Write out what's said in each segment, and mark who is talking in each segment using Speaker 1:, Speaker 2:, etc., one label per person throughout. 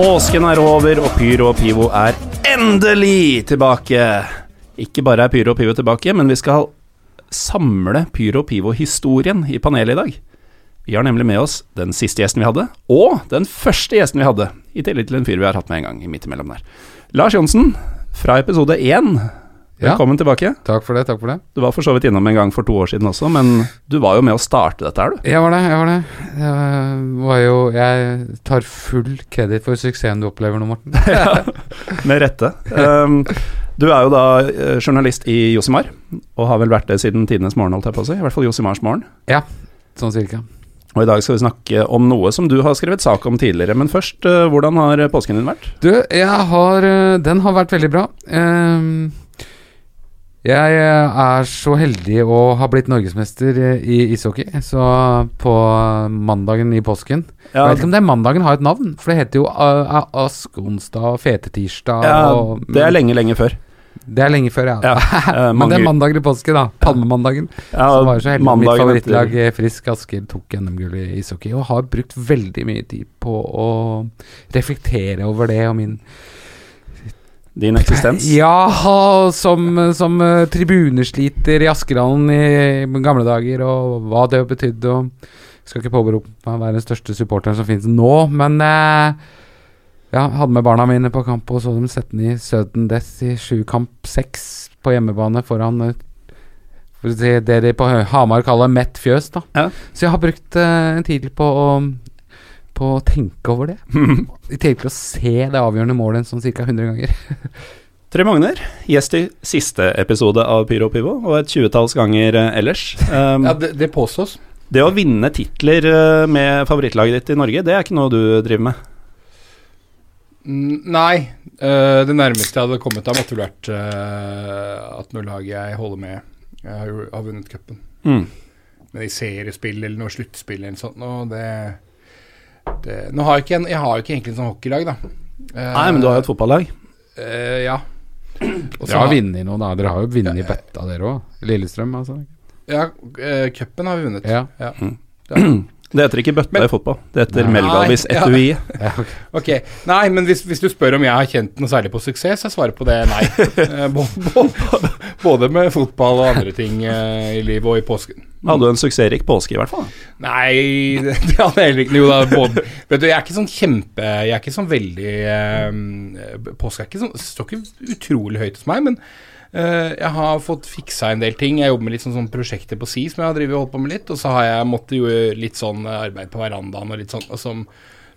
Speaker 1: Påsken er over, og Pyro og Pivo er endelig tilbake. Ikke bare er Pyro og Pivo tilbake, men vi skal samle Pyro og Pivo-historien i panelet i dag. Vi har nemlig med oss den siste gjesten vi hadde, og den første gjesten vi hadde, i tillegg til en fyr vi har hatt med en gang midt imellom der. Lars Johnsen, fra episode én.
Speaker 2: Ja.
Speaker 1: Velkommen tilbake.
Speaker 2: Takk for det. takk for det
Speaker 1: Du var for så vidt innom en gang for to år siden også, men du var jo med å starte dette her, du.
Speaker 2: Jeg var det. Jeg var det Jeg var jo Jeg tar full kreditt for suksessen du opplever nå, Morten.
Speaker 1: ja, Med rette. Um, du er jo da eh, journalist i Josimar, og har vel vært det siden tidenes morgen, holdt jeg på å si. I hvert fall Josimars morgen.
Speaker 2: Ja, Sånn cirka.
Speaker 1: Og i dag skal vi snakke om noe som du har skrevet sak om tidligere. Men først, eh, hvordan har påsken din vært?
Speaker 2: Du, jeg har eh, Den har vært veldig bra. Ehm, jeg eh, er så heldig å ha blitt norgesmester eh, i ishockey. Så på mandagen i påsken Jeg vet ikke om det er mandagen har et navn, for det heter jo Ask onsdag, Fete Fetetirsdag
Speaker 1: ja,
Speaker 2: og
Speaker 1: det er lenge, lenge før.
Speaker 2: Det er lenge før, ja.
Speaker 1: Ja, eh,
Speaker 2: Men det er mandagen i påsken, da. Palmemandagen.
Speaker 1: Ja,
Speaker 2: så var så heldig. Mitt favorittlag, eh, Frisk Asker, tok NM-gull i ishockey. Og har brukt veldig mye tid på å reflektere over det og min
Speaker 1: Din eksistens.
Speaker 2: Ja, som, som eh, tribunesliter i Askerhallen i gamle dager, og hva det betydde. betydd. Og skal ikke påberope meg å være den største supporteren som finnes nå, men eh, ja, hadde med barna mine på kamp og så dem sette den i sudden death i sjukamp seks på hjemmebane foran eh, for det de på Hamar kaller mett fjøs. da
Speaker 1: Ja.
Speaker 2: Så jeg har brukt eh, en tid på å, på å tenke over det. I tillegg til å se det avgjørende målet sånn ca. 100 ganger.
Speaker 1: Tre Magner, gjest i siste episode av Pyro Pivo, og et tjuetalls ganger eh, ellers. Um,
Speaker 3: Ja, det, det påstås.
Speaker 1: Det å vinne titler eh, med favorittlaget ditt i Norge, det er ikke noe du driver med.
Speaker 3: Nei. Uh, det nærmeste jeg hadde kommet da, måtte vel vært uh, at når laget jeg holder med, jeg har, jo- har vunnet cupen.
Speaker 1: Mm.
Speaker 3: Men i seriespill eller noe sluttspill eller noe sånt og det, det Nå har jeg ikke en, Jeg har jo ikke egentlig en sånn hockeylag, da.
Speaker 1: Nei, men du har jo et fotballag.
Speaker 3: Uh, ja. Og så
Speaker 2: har vunnet noe, da. Dere har jo vunnet i betta, dere òg. Lillestrøm, altså.
Speaker 3: Ja, uh, cupen har vi vunnet.
Speaker 2: Ja.
Speaker 1: Det heter ikke bøtta
Speaker 3: Men-
Speaker 1: i fotball, det heter
Speaker 3: Melgavis
Speaker 1: Melgalvis etui.
Speaker 2: ja ok.
Speaker 3: Nei, men hvis, hvis du spør om jeg har kjent noe særlig på suksess, så er svaret på det nei. Eh, både med fotball og andre ting eh, i livet og i påsken.
Speaker 1: Hadde du en suksessrik påske, i hvert fall.
Speaker 3: Nei, det hadde jeg heller ikke. Jo da, både, vet du, jeg er ikke sånn kjempe Jeg er ikke sånn veldig um, Påske er ikke sånn står ikke utrolig høyt hos meg, men jeg har fått fiksa en del ting. Jeg jobber med litt sånn, sånn prosjekter på si som jeg har og holdt på med litt, og så har jeg måttet gjøre litt sånn eh, arbeid på verandaen og litt sånn som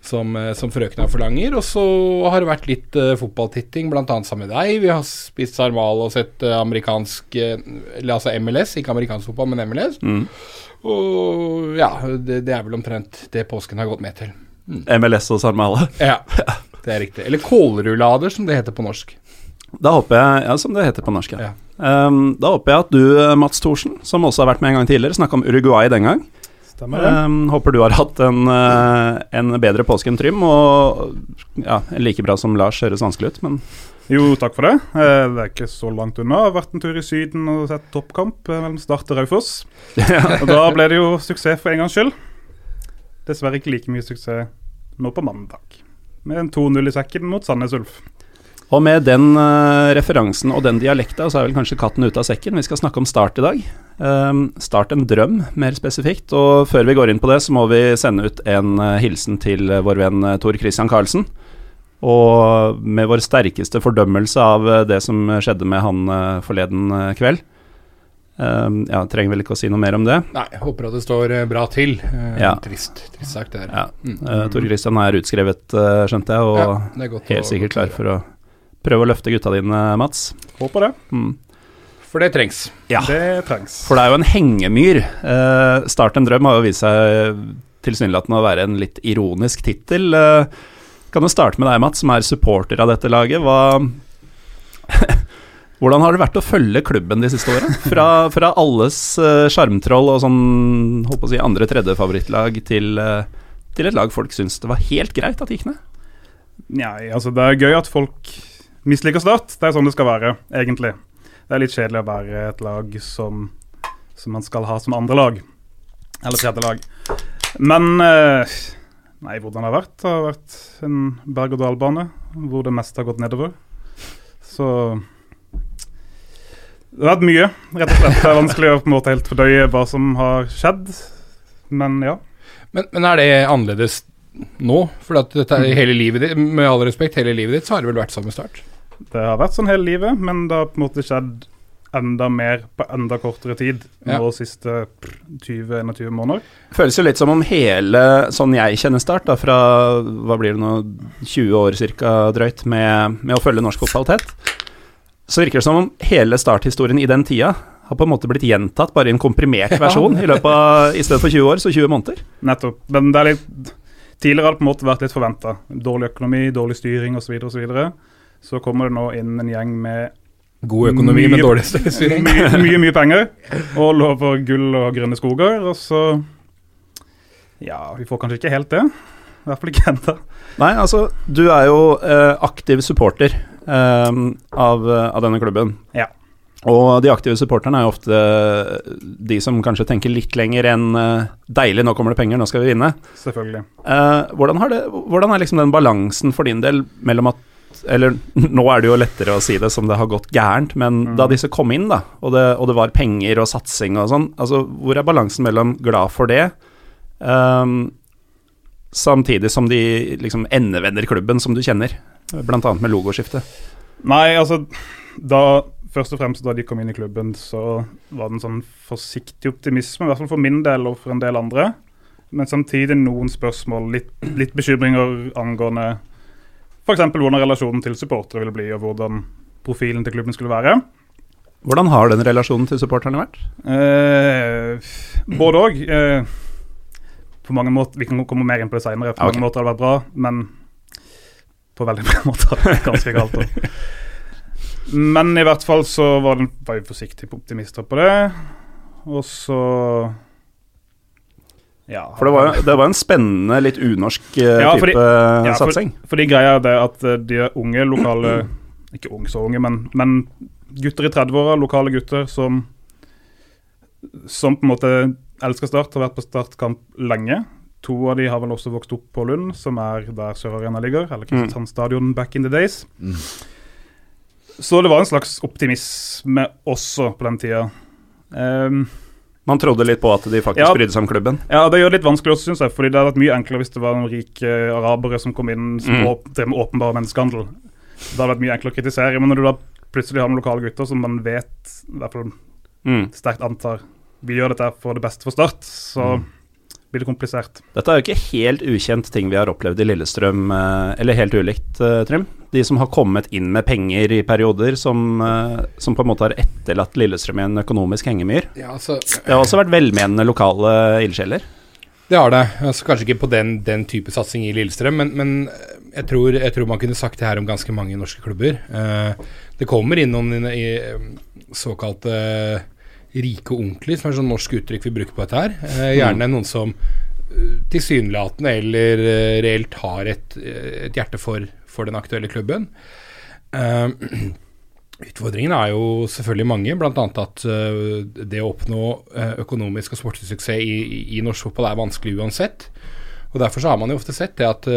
Speaker 3: som, eh, som frøkna forlanger. Og så har det vært litt uh, fotballtitting, bl.a. sammen med deg. Vi har spist sarmal og sett eh, amerikansk eh, Eller altså MLS, ikke amerikansk fotball, men MLS.
Speaker 1: Mm.
Speaker 3: Og ja, det, det er vel omtrent det påsken har gått med til.
Speaker 1: MLS og Sarmale.
Speaker 3: Ja, det er riktig. Eller kålrullader, som det heter på norsk.
Speaker 1: Da håper jeg, ja, som det heter på norsk, ja. Um, da håper jeg at du, eh, Mats Thorsen, som også har vært med en gang tidligere, snakka om Uruguay den gang.
Speaker 4: Stemmer.
Speaker 1: Um, håper du har hatt en, uh, en bedre påske enn Trym, og ja, like bra som Lars høres vanskelig ut, men
Speaker 4: Jo, takk for det. Uh, Det er ikke så langt unna. Jeg har vært en tur i Syden og sett toppkamp mellom Start og Raufoss. Og da ble det jo suksess for en gangs skyld. Dessverre ikke like mye suksess nå på mandag. Med en 2-0 i sekken mot Sandnes Ulf.
Speaker 1: Og med den uh, referansen og den dialekta, så er vel kanskje katten ute av sekken. Vi skal snakke om Start i dag. Um, start en drøm, mer spesifikt. Og før vi går inn på det, så må vi sende ut en uh, hilsen til eh, vår venn uh, Tor Christian Karlsen. Og med vår sterkeste fordømmelse av det som skjedde med han forleden kveld. Um, ja, trenger vel ikke å si noe mer om det.
Speaker 3: Nei, jeg håper at det står bra til.
Speaker 1: Ja.
Speaker 3: Trist, trist sagt, det her.
Speaker 1: Ja.
Speaker 3: Mm.
Speaker 1: Tor Christian er utskrevet, skjønte jeg, og
Speaker 3: Ja,
Speaker 1: helt sikkert klar for å prøve å løfte gutta dine, Mats.
Speaker 4: Håper det.
Speaker 1: Mm.
Speaker 3: For det trengs.
Speaker 1: Ja.
Speaker 4: Det trengs.
Speaker 1: For det er jo en hengemyr. Eh, Start en drøm har jo vist seg tilsynelatende å være en litt ironisk tittel. Eh, kan jo starte med deg, Mats, som er supporter av dette laget. Hva Hvordan har det vært å følge klubben de siste åra? Fra, fra alles sjarmtroll uh, og sånn, holdt på å si, andre-tredje favorittlag til, uh, til et lag folk syns det var helt greit at gikk ned?
Speaker 4: Nei, altså det er gøy at folk misliker Start. Det er sånn det skal være, egentlig. Det er litt kjedelig å være et lag som, som man skal ha som andre lag. Eller tredje lag. Men eh, Nei, hvordan det har vært? Det har vært en berg-og-dal-bane hvor det meste har gått nedover. Så Det har vært mye, rett og slett. Det er vanskelig å på en måte helt fordøye hva som har skjedd, men ja.
Speaker 3: Men, men er det annerledes nå? For dette er hele livet ditt, med all respekt, hele livet ditt, så har det vel vært samme start?
Speaker 4: Det har vært sånn hele livet, men det har på en måte skjedd enda mer på enda kortere tid
Speaker 3: Ja.
Speaker 4: nå siste 20-21 måneder.
Speaker 1: Føles jo litt som om hele, sånn jeg kjenner Start, da, fra hva blir det nå, 20 år cirka drøyt, med, med å følge norsk fotball tett, så virker det som om hele starthistorien i den tida har på en måte blitt gjentatt, bare i en komprimert versjon, i løpet av, i stedet for 20 år, så 20 måneder.
Speaker 4: Nettopp. Men det er litt Tidligere har det på en måte vært litt forventa. Dårlig økonomi, dårlig styring osv. Og så kommer det nå inn en gjeng med
Speaker 3: God økonomi, men
Speaker 4: Mye-
Speaker 3: dårlig styring.
Speaker 4: mye, mye, mye penger og lover gull og grønne skoger, og så Ja, vi får kanskje ikke helt det. I hvert fall ikke ennå.
Speaker 1: Nei, altså, du er jo eh, aktiv supporter eh, av, av denne klubben.
Speaker 4: Ja.
Speaker 1: Og de aktive supporterne er jo ofte de som kanskje tenker litt lenger enn eh, 'deilig, nå kommer det penger, nå skal vi vinne'.
Speaker 4: Selvfølgelig.
Speaker 1: Eh, hvordan, har det, hvordan er liksom den balansen for din del mellom at Eller nå er det jo lettere å si det som det har gått gærent, men
Speaker 4: Mm.
Speaker 1: da disse kom inn, da, og det, og det var penger og satsing og sånn, altså hvor er balansen mellom glad for det, um, samtidig som de liksom endevender klubben som du kjenner, annet med logoskiftet?
Speaker 4: Nei, altså da, Først og fremst da de kom inn i klubben, så var det en sånn forsiktig optimisme, i hvert fall for min del og for en del andre. Men samtidig noen spørsmål, litt, litt bekymringer angående f.eks. hvordan relasjonen til supportere ville bli, og hvordan profilen til klubben skulle være.
Speaker 1: Hvordan har den relasjonen til supporterne vært?
Speaker 4: Eh, både òg. Eh, på mange måter, Vi kan komme mer inn på det seinere. På
Speaker 1: okay.
Speaker 4: mange måter har det vært bra, men på veldig mange måter har det vært ganske galt. også. Men i hvert fall så var, den, var vi forsiktige optimister på det. Og så Ja.
Speaker 1: For det var, det var en spennende, litt unorsk eh,
Speaker 4: Ja,
Speaker 1: type
Speaker 4: fordi- ja, for-
Speaker 1: satsing.
Speaker 4: Fordi greia er det at eh, de unge lokale Ikke unge så unge, men, men gutter i 30-åra, lokale gutter som Som på en måte elsker Start, har vært på startkamp lenge. To av de har vel også vokst opp på Lund, som er der Sør Arena ligger. Eller Kristiansand Stadion back in the days. Så det var en slags optimisme også på den tida. Um,
Speaker 1: Man trodde litt på at de faktisk
Speaker 4: Ja.
Speaker 1: brydde seg om klubben.
Speaker 4: ja, det gjør det litt vanskelig også, syns jeg. Fordi det hadde vært mye enklere hvis det var noen rike arabere som kom inn som
Speaker 1: Mm.
Speaker 4: åp drev med åpenbar menneskehandel. Det hadde vært mye enklere å kritisere. Men når du da plutselig har noen lokale gutter som man vet, i hvert fall
Speaker 1: Mm.
Speaker 4: sterkt antar, vi gjør dette for det beste for Start, så
Speaker 1: Mm.
Speaker 4: Blir det komplisert.
Speaker 1: Dette er jo ikke helt ukjent ting vi har opplevd i Lillestrøm, eh, eller helt ulikt, eh, Trym. De som har kommet inn med penger i perioder, som, eh, som på en måte har etterlatt Lillestrøm i en økonomisk hengemyr.
Speaker 3: Ja, altså,
Speaker 1: Det har også vært velmenende lokale ildsjeler.
Speaker 3: Det har det. Altså, kanskje ikke på den, den type satsing i Lillestrøm, men, men jeg, tror, jeg tror man kunne sagt det her om ganske mange norske klubber. Eh, det kommer inn noen i, i såkalte rike onkler, som er sånn norsk uttrykk vi bruker på dette her. Eh, gjerne noen som eh, tilsynelatende eller eh, reelt har et, eh, et hjerte for, for den aktuelle klubben. Eh, Utfordringene er jo selvfølgelig mange, bl.a. at eh, det å oppnå øh, økonomisk og sportslig suksess i, i, norsk fotball er vanskelig uansett. Og Derfor så har man jo ofte sett det at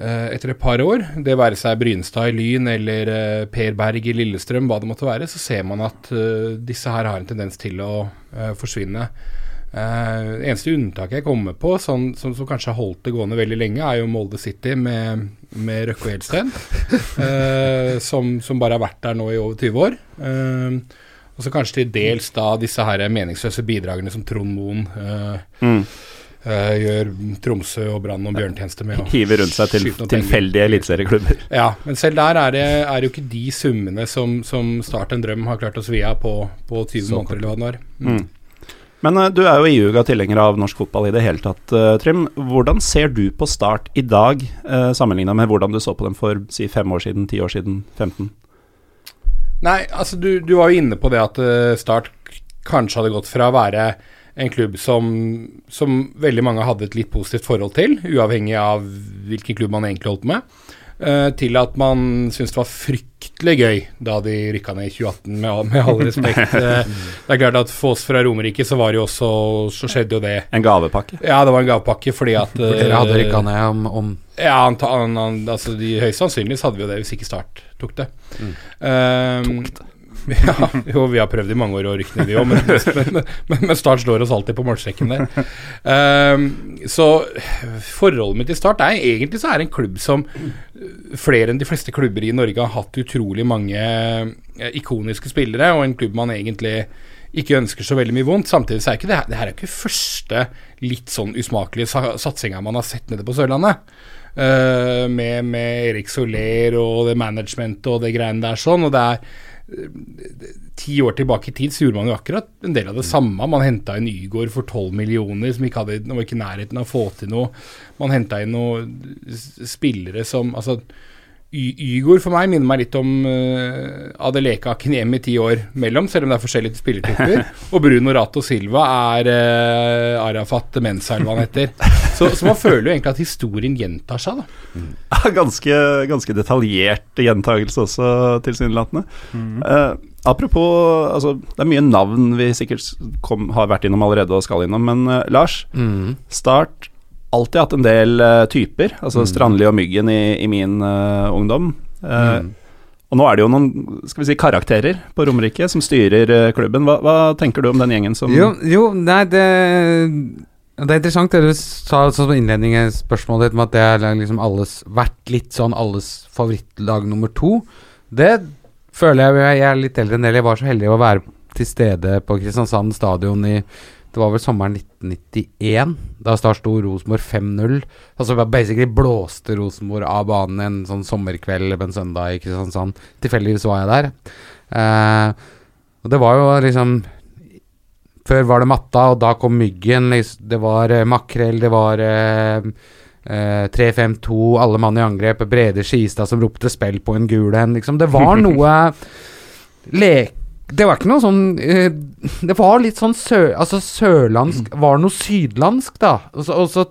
Speaker 3: etter et par år, det være seg Brynstad i Lyn eller øh, Per Berg i Lillestrøm, hva det måtte være, så ser man at øh, disse her har en tendens til å forsvinne. Uh, eneste unntaket jeg kommer på, sånn, som, som kanskje har holdt det gående veldig lenge, er jo Molde City med, med Røkke og Helsten. Uh, som, som bare har vært der nå i over 20 år. Uh, og så kanskje til dels da disse her meningsløse bidragene som Trond Moen Uh,
Speaker 1: Mm.
Speaker 3: Eh, gjør Tromsø og Brann og bjørntjeneste med. å
Speaker 1: Hiver rundt seg til tilfeldige eliteserieklubber.
Speaker 3: Ja, men selv der er det, er jo ikke de summene som, som Start en drøm har klart å svi av på, på 20
Speaker 2: Så
Speaker 3: måneder, eller hva det var.
Speaker 1: Mm. Men eh, du er jo iuga tilhenger av norsk fotball i det hele tatt, eh, Trym. Hvordan ser du på Start i dag, uh, sammenligna med hvordan du så på dem for si fem år siden, ti år siden, 15?
Speaker 3: Nei, altså du, du var jo inne på det at Start kanskje hadde gått fra å være en klubb som, som veldig mange hadde et litt positivt forhold til, uavhengig av hvilken klubb man egentlig holdt med, eh, til at man syntes det var fryktelig gøy da de rykka ned i 2018, med, all- med all respekt. Eh, det er klart at For oss fra Romerike så var det jo også Så skjedde jo det.
Speaker 1: En gavepakke.
Speaker 3: Ja, det var en gavepakke fordi at
Speaker 2: For dere hadde
Speaker 3: eh,
Speaker 2: rykka ned om, om
Speaker 3: Ja, anta, an, an, altså de, høyst sannsynligvis hadde vi jo det hvis ikke Start tok det. Um, ja, jo, vi har prøvd i mange år å rykke ned, vi òg, men, men, men, men Start slår oss alltid på målstreken der. Um, så forholdet mitt til Start er egentlig så er det en klubb som flere enn de fleste klubber i Norge har hatt utrolig mange eh, ikoniske spillere, og en klubb man egentlig ikke ønsker så veldig mye vondt. Samtidig så er ikke det, det her er ikke første litt sånn usmakelige sa satsinga man har sett nede på Sørlandet. Uh, med, med Erik Soler og det managementet og det greiene der sånn. Og det er eh, Ti år tilbake i tid så gjorde man jo akkurat en del av det samme. Man henta inn Ygor for 12 millioner, som ikke hadde var ikke i nærheten av å få til noe. Man henta inn noen spillere som Altså Ygor for meg minner meg litt om uh, Adeleka Akinem i ti år mellom, selv om det er forskjellige spillertyper. og Bruno Rato Silva er uh, Arafat Mensa, eller hva han heter. Så, så man føler jo egentlig at historien gjentar seg, da.
Speaker 1: ganske, ganske detaljert gjentagelse også, tilsynelatende. Eh, apropos altså, Det er mye navn vi sikkert kom, har vært innom allerede og skal innom, men uh, Lars,
Speaker 2: mm.
Speaker 1: Start alltid hatt en del uh, typer, altså Strandli og Myggen i, i min ungdom. Mm. Og nå er det jo noen skal vi si, karakterer på Romerike som styrer klubben. Hva, hva tenker du om den gjengen som
Speaker 2: Jo, jo, nei, det Det er interessant det du sa sånn som innledning i spørsmålet ditt, med at det har liksom alles vært litt sånn alles favorittlag nummer to. Det føler jeg Jeg er litt eldre enn del. Jeg var så heldig å være til stede på Kristiansand stadion i det var vel sommeren 1991. Da Start sto Rosenborg 5-0. Altså basically blåste Rosenborg av banen en sånn sommerkveld på en søndag i Kristiansand. Tilfeldigvis var jeg der. Eh, og det var jo liksom Før var det matta, og da kom myggen. liksom, Det var eh, makrell, det var eh, eh, 3-5-2, alle mann i angrep, Brede Skistad som ropte 'spill på en gul en', liksom. Det var noe lek... Det var ikke noe sånn eh, Det var litt sånn sø... Altså sørlandsk Var noe sydlandsk, da? Og så, og så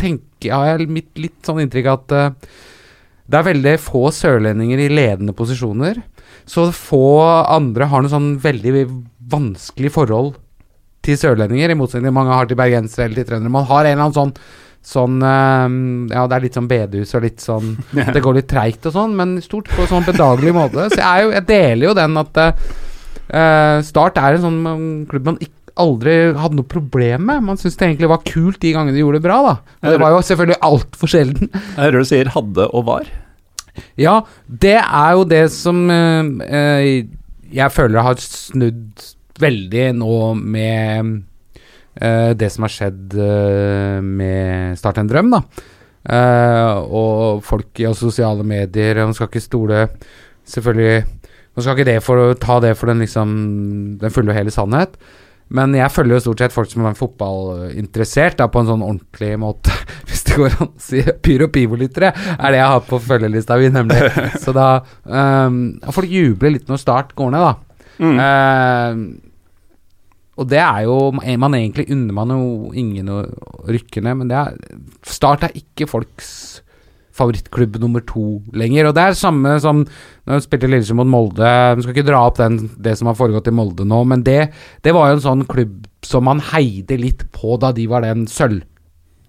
Speaker 2: tenker har jeg mitt litt sånn inntrykk at eh, det er veldig få sørlendinger i ledende posisjoner. Så få andre har noe sånn veldig vanskelig forhold til sørlendinger, i motsetning til mange har til bergensere eller til trøndere. Man har en eller annen sånn Sånn eh, Ja, det er litt sånn bedehus og litt sånn Det går litt treigt og sånn, men stort på sånn bedagelig måte. Så jeg, jo, jeg deler jo den at uh, Start er en sånn klubb man aldri hadde noe problem med. Man syntes det egentlig var kult de gangene de gjorde det bra, da. Og det var jo selvfølgelig altfor sjelden.
Speaker 1: Jeg hører du sier hadde og var.
Speaker 2: Ja, det er jo det som eh, jeg føler har snudd veldig nå med uh, det som har skjedd uh, med Start en drøm, da. Eh, og folk i sosiale medier Man skal ikke stole Selvfølgelig Man skal ikke det for, ta det for den liksom Den fulle og hele sannhet. Men jeg følger jo stort sett folk som er fotballinteressert, da, på en sånn ordentlig måte. Hvis det går an å si. Pyro Pivo-lyttere er det jeg har på følgelista mi, nemlig. Så da um, Folk jubler litt når Start går ned, da.
Speaker 1: Mm.
Speaker 2: Eh, og det er jo Man egentlig unner man jo ingen å rykke ned, men er Start er ikke folks favorittklubb nummer to lenger. Og det er samme som når hun spilte Lillestrøm mot Molde. Vi skal ikke dra opp den, det som har foregått i Molde nå, men det, det var jo en sånn klubb som man heide litt på da de var den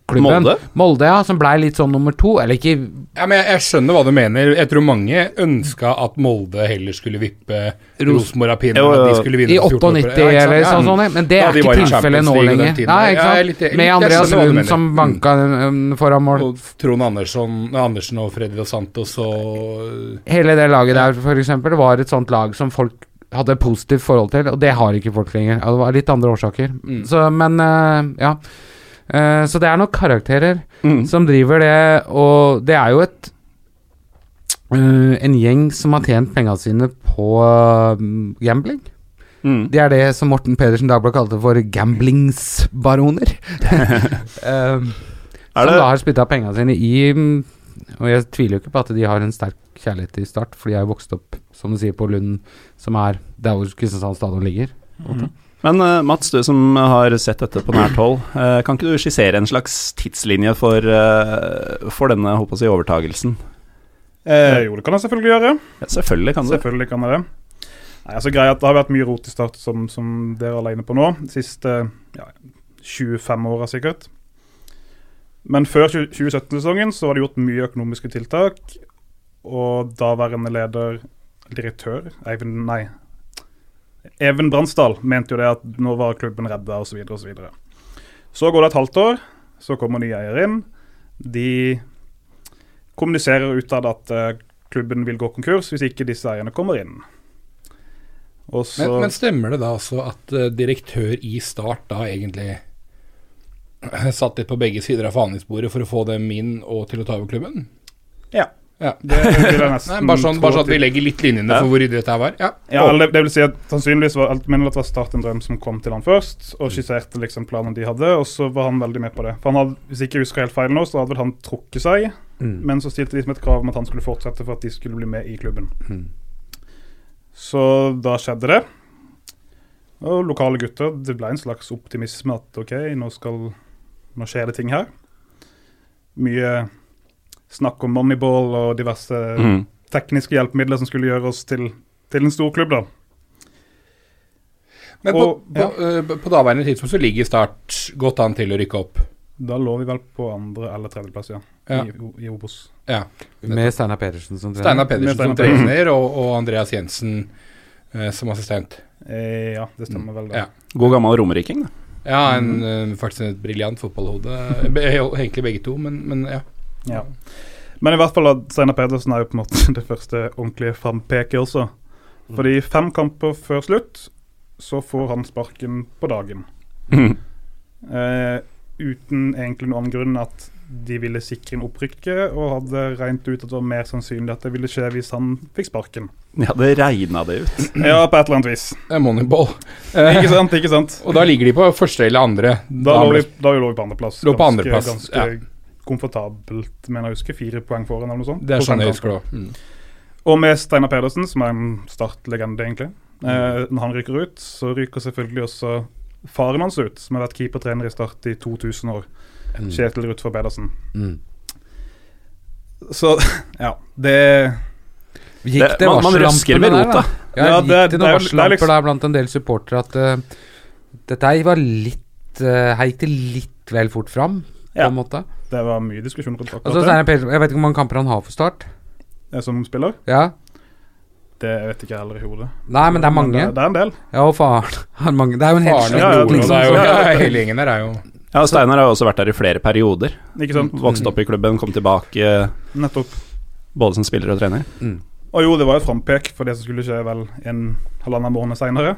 Speaker 2: sølvklubben.
Speaker 1: Molde?
Speaker 2: Molde, ja, som blei litt sånn nummer to. Eller ikke
Speaker 3: Ja, men jeg, jeg skjønner hva du mener. Jeg tror mange ønska at Molde heller skulle vippe Rosenborg av pinnen. At de skulle vinne
Speaker 2: i 98
Speaker 3: Ja,
Speaker 2: eller
Speaker 3: Ja.
Speaker 2: sånn, sånn, men det
Speaker 3: Da
Speaker 2: er ikke tilfellet nå lenger.
Speaker 3: tiden
Speaker 2: Nei, ikke sant?
Speaker 3: Ja, litt-
Speaker 2: Med Andreas Lund som banka mm. foran mål.
Speaker 3: Og Trond Andersson, Andersen og Freddy Dos Santos og
Speaker 2: Hele det laget der, for eksempel, var et sånt lag som folk hadde et positivt forhold til, og det har ikke folk lenger. Det var litt andre årsaker.
Speaker 3: Mm.
Speaker 2: Så, men eh, ja. Eh, så det er nok karakterer
Speaker 1: Mm.
Speaker 2: som driver det, og det er jo et uh, En gjeng som har tjent pengene sine på eh, gambling.
Speaker 1: Mm.
Speaker 2: De er det som Morten Pedersen Dagblad kalte for gamblingsbaroner. uh,
Speaker 1: Er
Speaker 2: som da har spytta pengene sine i mm, Og jeg tviler jo ikke på at de har en sterk kjærlighet til Start, for de er jo vokst opp, som du sier, på Lund, som er der hvor Kristiansand stadion ligger.
Speaker 1: Men uh, Mats, du som har sett dette på nært hold, uh, kan ikke du skissere en slags tidslinje for, uh, for denne håper jeg, overtagelsen?
Speaker 4: Eh, jo, det kan jeg selvfølgelig gjøre.
Speaker 1: Ja, selvfølgelig kan du.
Speaker 4: Selvfølgelig kan jeg det. Nei, altså greit, Det har vært mye rot i start, som, som dere er alene på nå. De siste ja, 25 åra sikkert. Men før 2017-sesongen så var det gjort mye økonomiske tiltak. Og daværende leder, direktør, Eivind Nei. Even Bransdal mente jo det at nå var klubben redda osv. Så, videre, og så, så går det et halvt år, så kommer nye eiere inn. De kommuniserer utad at uh, klubben vil gå konkurs hvis ikke disse eierne kommer inn.
Speaker 3: Så, men, men, stemmer det da altså at uh, direktør i Start da egentlig satt litt på begge sider av forhandlingsbordet for å få dem inn og til å ta over klubben?
Speaker 4: Ja.
Speaker 3: Ja. Det, det Nei, bare, sånn, bare sånn at vi legger litt linjene ja. for hvor ryddig dette var. Ja,
Speaker 4: ja det, det, vil si at sannsynligvis var mener det var Start en drøm som kom til han først, og skisserte liksom planen de hadde, og så var han veldig med på det. For han hadde, Hvis jeg ikke husker helt feil nå, så hadde vel han trukket seg, mm. men så stilte de som et krav om at han skulle fortsette for at de skulle bli med i klubben. Mm. Så da skjedde det. Og lokale gutter, det ble en slags optimisme at OK, nå skal Nå skjer det ting her. Mye snakk om moneyball og diverse mm. tekniske hjelpemidler som skulle gjøre oss til, til en stor klubb, da.
Speaker 3: Men på, og, på, ja. uh, på daværende tidspunkt så ligger Start godt an til å rykke opp?
Speaker 4: Da lå vi vel på andre- eller tredjeplass, ja. ja. I, i Obos.
Speaker 2: Ja. Med Steinar Pedersen som
Speaker 3: trener. Steinar Pedersen som trener, og, og, Andreas Jensen eh, som assistent.
Speaker 4: Eh, ja, det stemmer vel. det.
Speaker 1: Ja. God gammel romeriking, da.
Speaker 3: Ja, en, mm. faktisk et briljant fotballhode. Egentlig begge to, men, men ja.
Speaker 4: Ja. Men i hvert fall at Steinar Pedersen er jo på en måte det første ordentlige frampeket også. Mm. Fordi fem kamper før slutt så får han sparken på dagen. Mm. Eh, uten egentlig noen annen grunn at de ville sikre inn opprykket, og hadde regnet ut at det var mer sannsynlig at det ville skje hvis han fikk sparken.
Speaker 1: Ja, det regna det ut.
Speaker 4: ja, på et eller annet vis.
Speaker 3: Moneyball.
Speaker 4: Eh, ikke sant, ikke sant.
Speaker 3: Og da ligger de på første eller andre.
Speaker 4: Da, da lå vi, da lå vi på andreplass.
Speaker 3: Lå på andreplass,
Speaker 4: ja komfortabelt, mener jeg husker. Fire poeng foran eller noe sånt.
Speaker 3: Det er sånn jeg husker det. Mm.
Speaker 4: Og med Steinar Pedersen, som er en startlegende, egentlig. Eh, når han ryker ut, så ryker selvfølgelig også faren hans ut, som har vært keepertrener i Start i 2000 år. Mm. Kjetil Rutfer Pedersen. Mm. Så ja, det
Speaker 2: Gikk det,
Speaker 1: man, man røsker ved rota.
Speaker 2: Ja, ja, gikk det, det noen varsellamper liksom. der blant en del supportere at uh, dette var litt uh, Her gikk det litt vel fort fram, på ja. en måte?
Speaker 4: Det var mye diskusjon rundt
Speaker 2: akkurat altså, det. Jeg vet ikke hvor mange kamper han har for Start.
Speaker 4: Som spiller?
Speaker 2: Ja
Speaker 4: det vet ikke jeg heller i hodet.
Speaker 2: Nei, men det er mange.
Speaker 4: Det, det, er en del.
Speaker 2: Ja, og faren har mange. Det er jo en hel
Speaker 3: ja, ja, hele gjengen der er jo
Speaker 1: Ja, Steinar har jo også vært der i flere perioder.
Speaker 4: Ikke sant?
Speaker 1: Vokst opp i klubben, kom tilbake.
Speaker 4: Nettopp.
Speaker 1: Både som spiller og trener.
Speaker 4: Mm. Og jo, det var et frampek for det som skulle skje vel en halvannen måned seinere.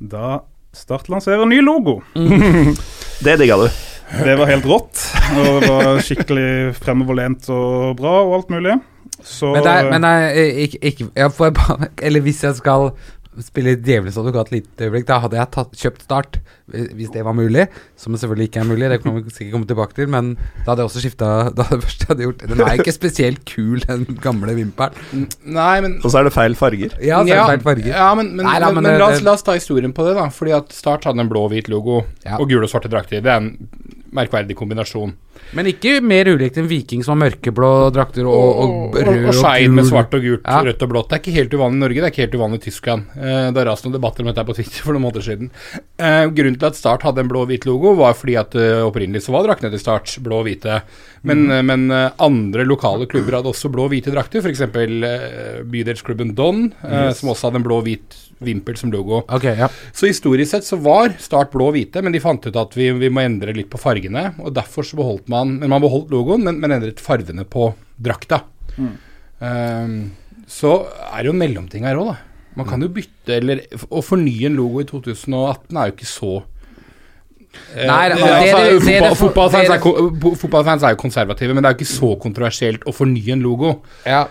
Speaker 4: Da Start lanserer ny logo.
Speaker 1: Mm. det digga du.
Speaker 4: Det var helt rått. Og det var skikkelig fremoverlent og bra og alt mulig. Så
Speaker 2: Men, det er, men jeg, ikke, ikke jeg bare, Eller hvis jeg skal spille djevelens advokat et lite øyeblikk, da hadde jeg tatt, kjøpt Start, hvis det var mulig. Som selvfølgelig ikke er mulig, det kommer vi sikkert komme tilbake til. Men da hadde jeg også skifta det første jeg hadde gjort Den er ikke spesielt kul, den gamle vimpelen.
Speaker 3: Nei, men
Speaker 1: Og så er det feil farger.
Speaker 2: Ja, så er det feil farger.
Speaker 3: Ja, men, men, Nei, da, men, men la, oss, la, oss, ta historien på det, da. Fordi at Start hadde en blå-hvit logo ja. og gule og svarte drakter. Det er en merkverdig kombinasjon.
Speaker 2: Men ikke mer ulikt enn Viking som har mørkeblå drakter og, og,
Speaker 3: og rød og, og Skeid med svart og gult, ja. rødt og blått. Det er ikke helt uvanlig i Norge, det er ikke helt uvanlig i Tyskland. Eh, det rast noen debatter om dette på Twitter for noen måneder siden. Eh, grunnen til at Start hadde en blå-hvit logo, var fordi at uh, opprinnelig så var draktene til Start blå og hvite. Men, mm. uh, men uh, andre lokale klubber hadde også blå og hvite drakter, f.eks. Uh, bydelsklubben Don, yes. som også hadde en blå og hvit vimpel som logo.
Speaker 2: Okay, ja.
Speaker 3: Så historisk sett så var Start blå og hvite, men de fant ut at vi, vi, må endre litt på fargene. Og derfor så beholdt man Men man beholdt logoen, men, men endret fargene på drakta. Mm. Um, så er det jo mellomting her òg, da. Man kan jo bytte eller Å fornye en logo i 2018 er jo ikke så
Speaker 2: Nei,
Speaker 3: Fotballfans er jo konservative, men det er jo ikke så kontroversielt å fornye en logo.
Speaker 2: Ja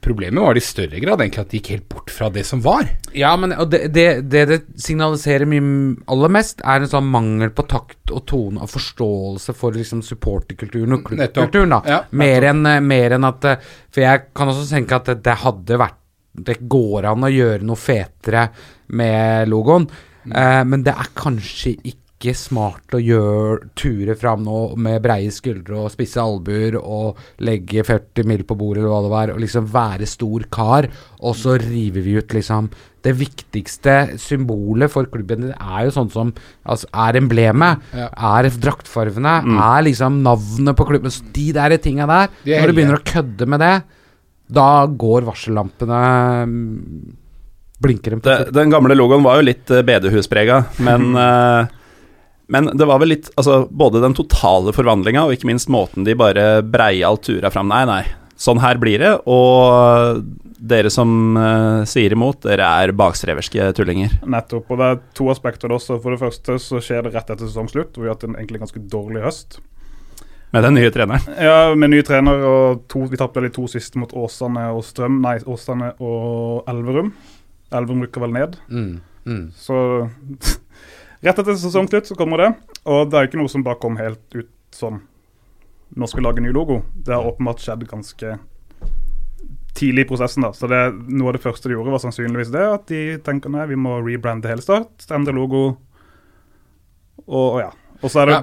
Speaker 3: Problemet var det i større grad egentlig at de gikk helt bort fra det som var.
Speaker 2: Ja, men det det, det, det signaliserer mye aller mest, er en sånn mangel på takt og tone og forståelse for liksom supporterkulturen og klubbkulturen. da ja, mer, enn, en at For jeg kan også tenke at det hadde vært Det går an å gjøre noe fetere med logoen, mm. eh, men det er kanskje ikke ikke smart å gjøre ture fram nå med breie skuldre og spisse albuer og legge 40 mil på bordet eller hva det var, og liksom være stor kar, og så river vi ut liksom Det viktigste symbolet for klubben er jo sånn som altså, er emblemet,
Speaker 3: Ja.
Speaker 2: er draktfargene, er liksom navnet på klubben. Så de der tinga der,
Speaker 3: De
Speaker 2: når du begynner å kødde med det, da går varsellampene mm, Blinker dem
Speaker 1: den gamle logoen var jo litt uh, bedehusprega, men eh, Men det var vel litt Altså, både den totale forvandlinga og ikke minst måten de bare breialt tura fram Nei, nei, sånn her blir det. Og dere som uh, sier imot, dere er bakstreverske tullinger.
Speaker 4: Nettopp. Og det er to aspekter også. For det første så skjer det rett etter sesongslutt. hvor Vi har hatt en egentlig ganske dårlig høst.
Speaker 1: Med den nye treneren.
Speaker 4: Ja, Med ny trener og to, vi tapte de to siste mot Åsane og Strøm. Nei, Åsane og Elverum. Elverum rykker vel ned.
Speaker 2: Mm, mm.
Speaker 4: Så rett etter sesongslutt så kommer det. Og det er ikke noe som bare kom helt ut sånn Nå skal vi lage ny logo. Det har åpenbart skjedd ganske tidlig i prosessen. da. Så det, Noe av det første de gjorde, var sannsynligvis det. At de tenker nei, vi må rebrande hele Start. Endre logo. Og, og ja. Og så er det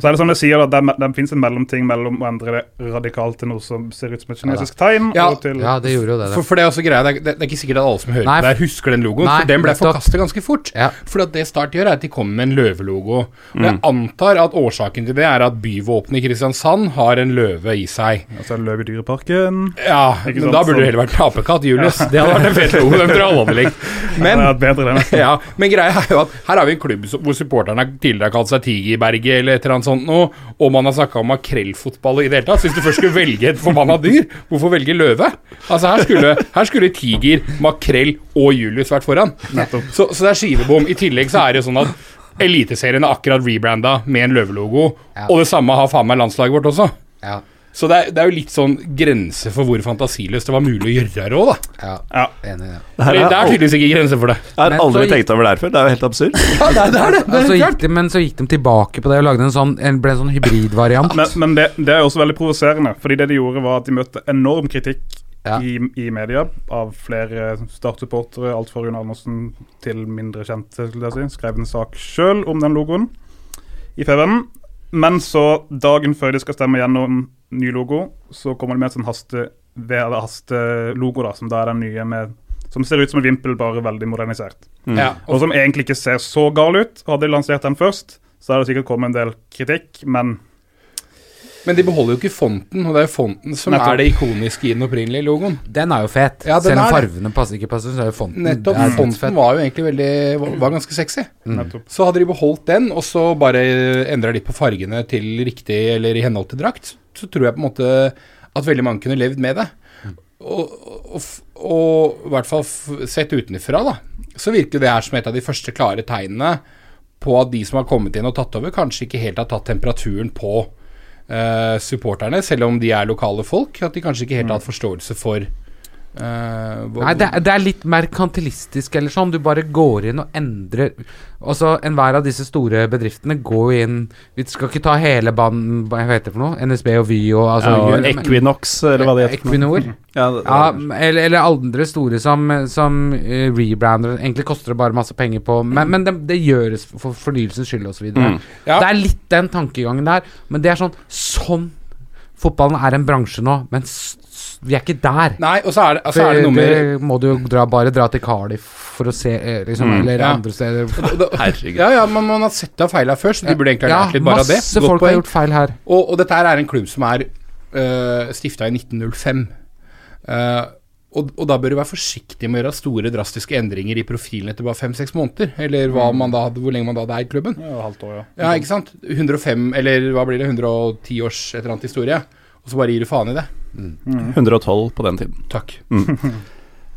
Speaker 4: så er det som jeg sier, da, det, det finnes en mellomting mellom å endre det radikalt til noe som ser ut som et kinesisk tegn,
Speaker 3: Ja.
Speaker 4: og til
Speaker 2: Ja, det gjorde jo det. Det.
Speaker 3: for det er også greia, det er, det er ikke sikkert at alle som hører
Speaker 2: Nei,
Speaker 3: på der, husker den logoen.
Speaker 2: nei,
Speaker 3: for den ble forkastet ganske fort.
Speaker 2: Ja.
Speaker 3: For det Start gjør, er at de kommer med en løvelogo. Og
Speaker 2: Mm.
Speaker 3: Jeg antar at årsaken til det er at byvåpenet i Kristiansand har en løve i seg.
Speaker 4: Altså en løve løv i dyreparken.
Speaker 3: Ja,
Speaker 4: Ikke
Speaker 3: men
Speaker 4: sant,
Speaker 3: da burde det heller vært apekatt, Julius. Det hadde vært en fet logo. Den tror jeg alle hadde likt. Men
Speaker 4: det bedre
Speaker 3: ja, men greia er jo at her har vi en klubb hvor supporterne tidligere har kalt seg Tigerberget eller et eller annet sånt noe, og man har snakka om makrellfotball i det hele tatt. Hvis du først skulle velge et forbanna dyr, hvorfor velge løve? Altså Her skulle, her skulle tiger, makrell og Julius vært foran. Så, så det er skivebom. I tillegg så er det sånn at Eliteserien er akkurat rebranda med en løvelogo,
Speaker 2: Ja.
Speaker 3: og det samme har faen meg landslaget vårt også.
Speaker 2: Ja,
Speaker 3: Så det er, det er jo litt sånn grense for hvor fantasiløst det var mulig å gjøre det òg, da.
Speaker 2: ja,
Speaker 4: Ja.
Speaker 2: enig i det.
Speaker 1: Det
Speaker 3: Det er tydeligvis ikke grenser for det.
Speaker 1: har
Speaker 2: Men
Speaker 1: aldri
Speaker 2: gikk-
Speaker 1: tenkt over det her før. Det er jo helt absurd.
Speaker 3: Ja, det er det. Er det.
Speaker 2: Og altså, gikk de, men så gikk de tilbake på det og lagde en sånn En ble en sånn hybridvariant.
Speaker 4: Men, men det, det er også veldig provoserende. Fordi det de gjorde, var at de møtte enorm kritikk
Speaker 2: Ja.
Speaker 4: i, i media av flere Start-supportere, alt fra Rune Andersen til mindre kjente, skulle jeg si. Skrev en sak sjøl om den logoen i FVM, Men så, dagen før de skal stemme gjennom ny logo, så kommer de med en sånn haste logo hastelogo, da, som da er den nye med Som ser ut som en vimpel, bare veldig modernisert.
Speaker 3: Ja,
Speaker 4: Og som egentlig ikke ser så gal ut. Hadde de lansert den først, så hadde det sikkert kommet en del kritikk, men
Speaker 3: Men de beholder jo ikke fonten, og det er jo fonten som
Speaker 4: Nettopp.
Speaker 3: er det ikoniske i den opprinnelige logoen.
Speaker 2: Den er jo fet.
Speaker 3: Ja, den
Speaker 2: Selv om fargene passer ikke passer, så er jo fonten
Speaker 3: Nettopp.
Speaker 2: er
Speaker 3: Fonten
Speaker 2: fett.
Speaker 3: var jo egentlig veldig var, var ganske sexy.
Speaker 4: Mm.
Speaker 3: Så hadde de beholdt den, og så bare endra de på fargene til riktig, eller i henhold til drakt, så tror jeg på en måte at veldig mange kunne levd med det. Og, og, og i hvert fall sett utenfra, da, så virker det her som et av de første klare tegnene på at de som har kommet inn og tatt over, kanskje ikke helt har tatt temperaturen på eh, supporterne, selv om de er lokale folk. At de kanskje ikke helt har hatt forståelse for eh, hva-
Speaker 2: Nei, det er, det er litt merkantilistisk eller sånn. Du bare går inn og endrer Altså, Enhver av disse store bedriftene går inn Vi skal ikke ta hele banen Hva heter det for noe? NSB og Vy og altså,
Speaker 1: Ja, og Equinox, eller hva det heter.
Speaker 2: Equinor.
Speaker 1: Ja, det,
Speaker 2: Ja, eller, eller andre store som, som uh, rebrander. Egentlig koster det bare masse penger på Men, men det, det gjøres for fornyelsens skyld osv.
Speaker 1: Mm.
Speaker 3: Ja.
Speaker 2: Det er litt den tankegangen der. Men det er sånn Sånn Fotballen er en bransje nå, men vi er ikke der.
Speaker 3: Nei, og så er det, altså er det noe med
Speaker 2: det må du jo dra, bare dra til Cardiff for å se, eh, liksom,
Speaker 1: Mm,
Speaker 2: eller
Speaker 3: ja.
Speaker 2: andre steder.
Speaker 1: Herregud.
Speaker 3: Ja, ja, man, man har sett av feila før, så de burde egentlig ha
Speaker 2: Ja,
Speaker 3: lært litt bare av det.
Speaker 2: masse
Speaker 3: folk
Speaker 2: folk har gjort feil her.
Speaker 3: Og, og dette her er en klubb som er uh, stifta i 1905. Uh, og, og da bør du være forsiktig med å gjøre store, drastiske endringer i profilen etter bare fem-seks måneder. Eller hva man da, hadde- hvor lenge man da hadde eid klubben.
Speaker 4: ja, halvt år, ja.
Speaker 3: Ja, ikke sant? 105, eller hva blir det, 110 års et eller annet historie. Og så bare gir du faen i det.
Speaker 1: 112 på den tiden.
Speaker 3: Takk.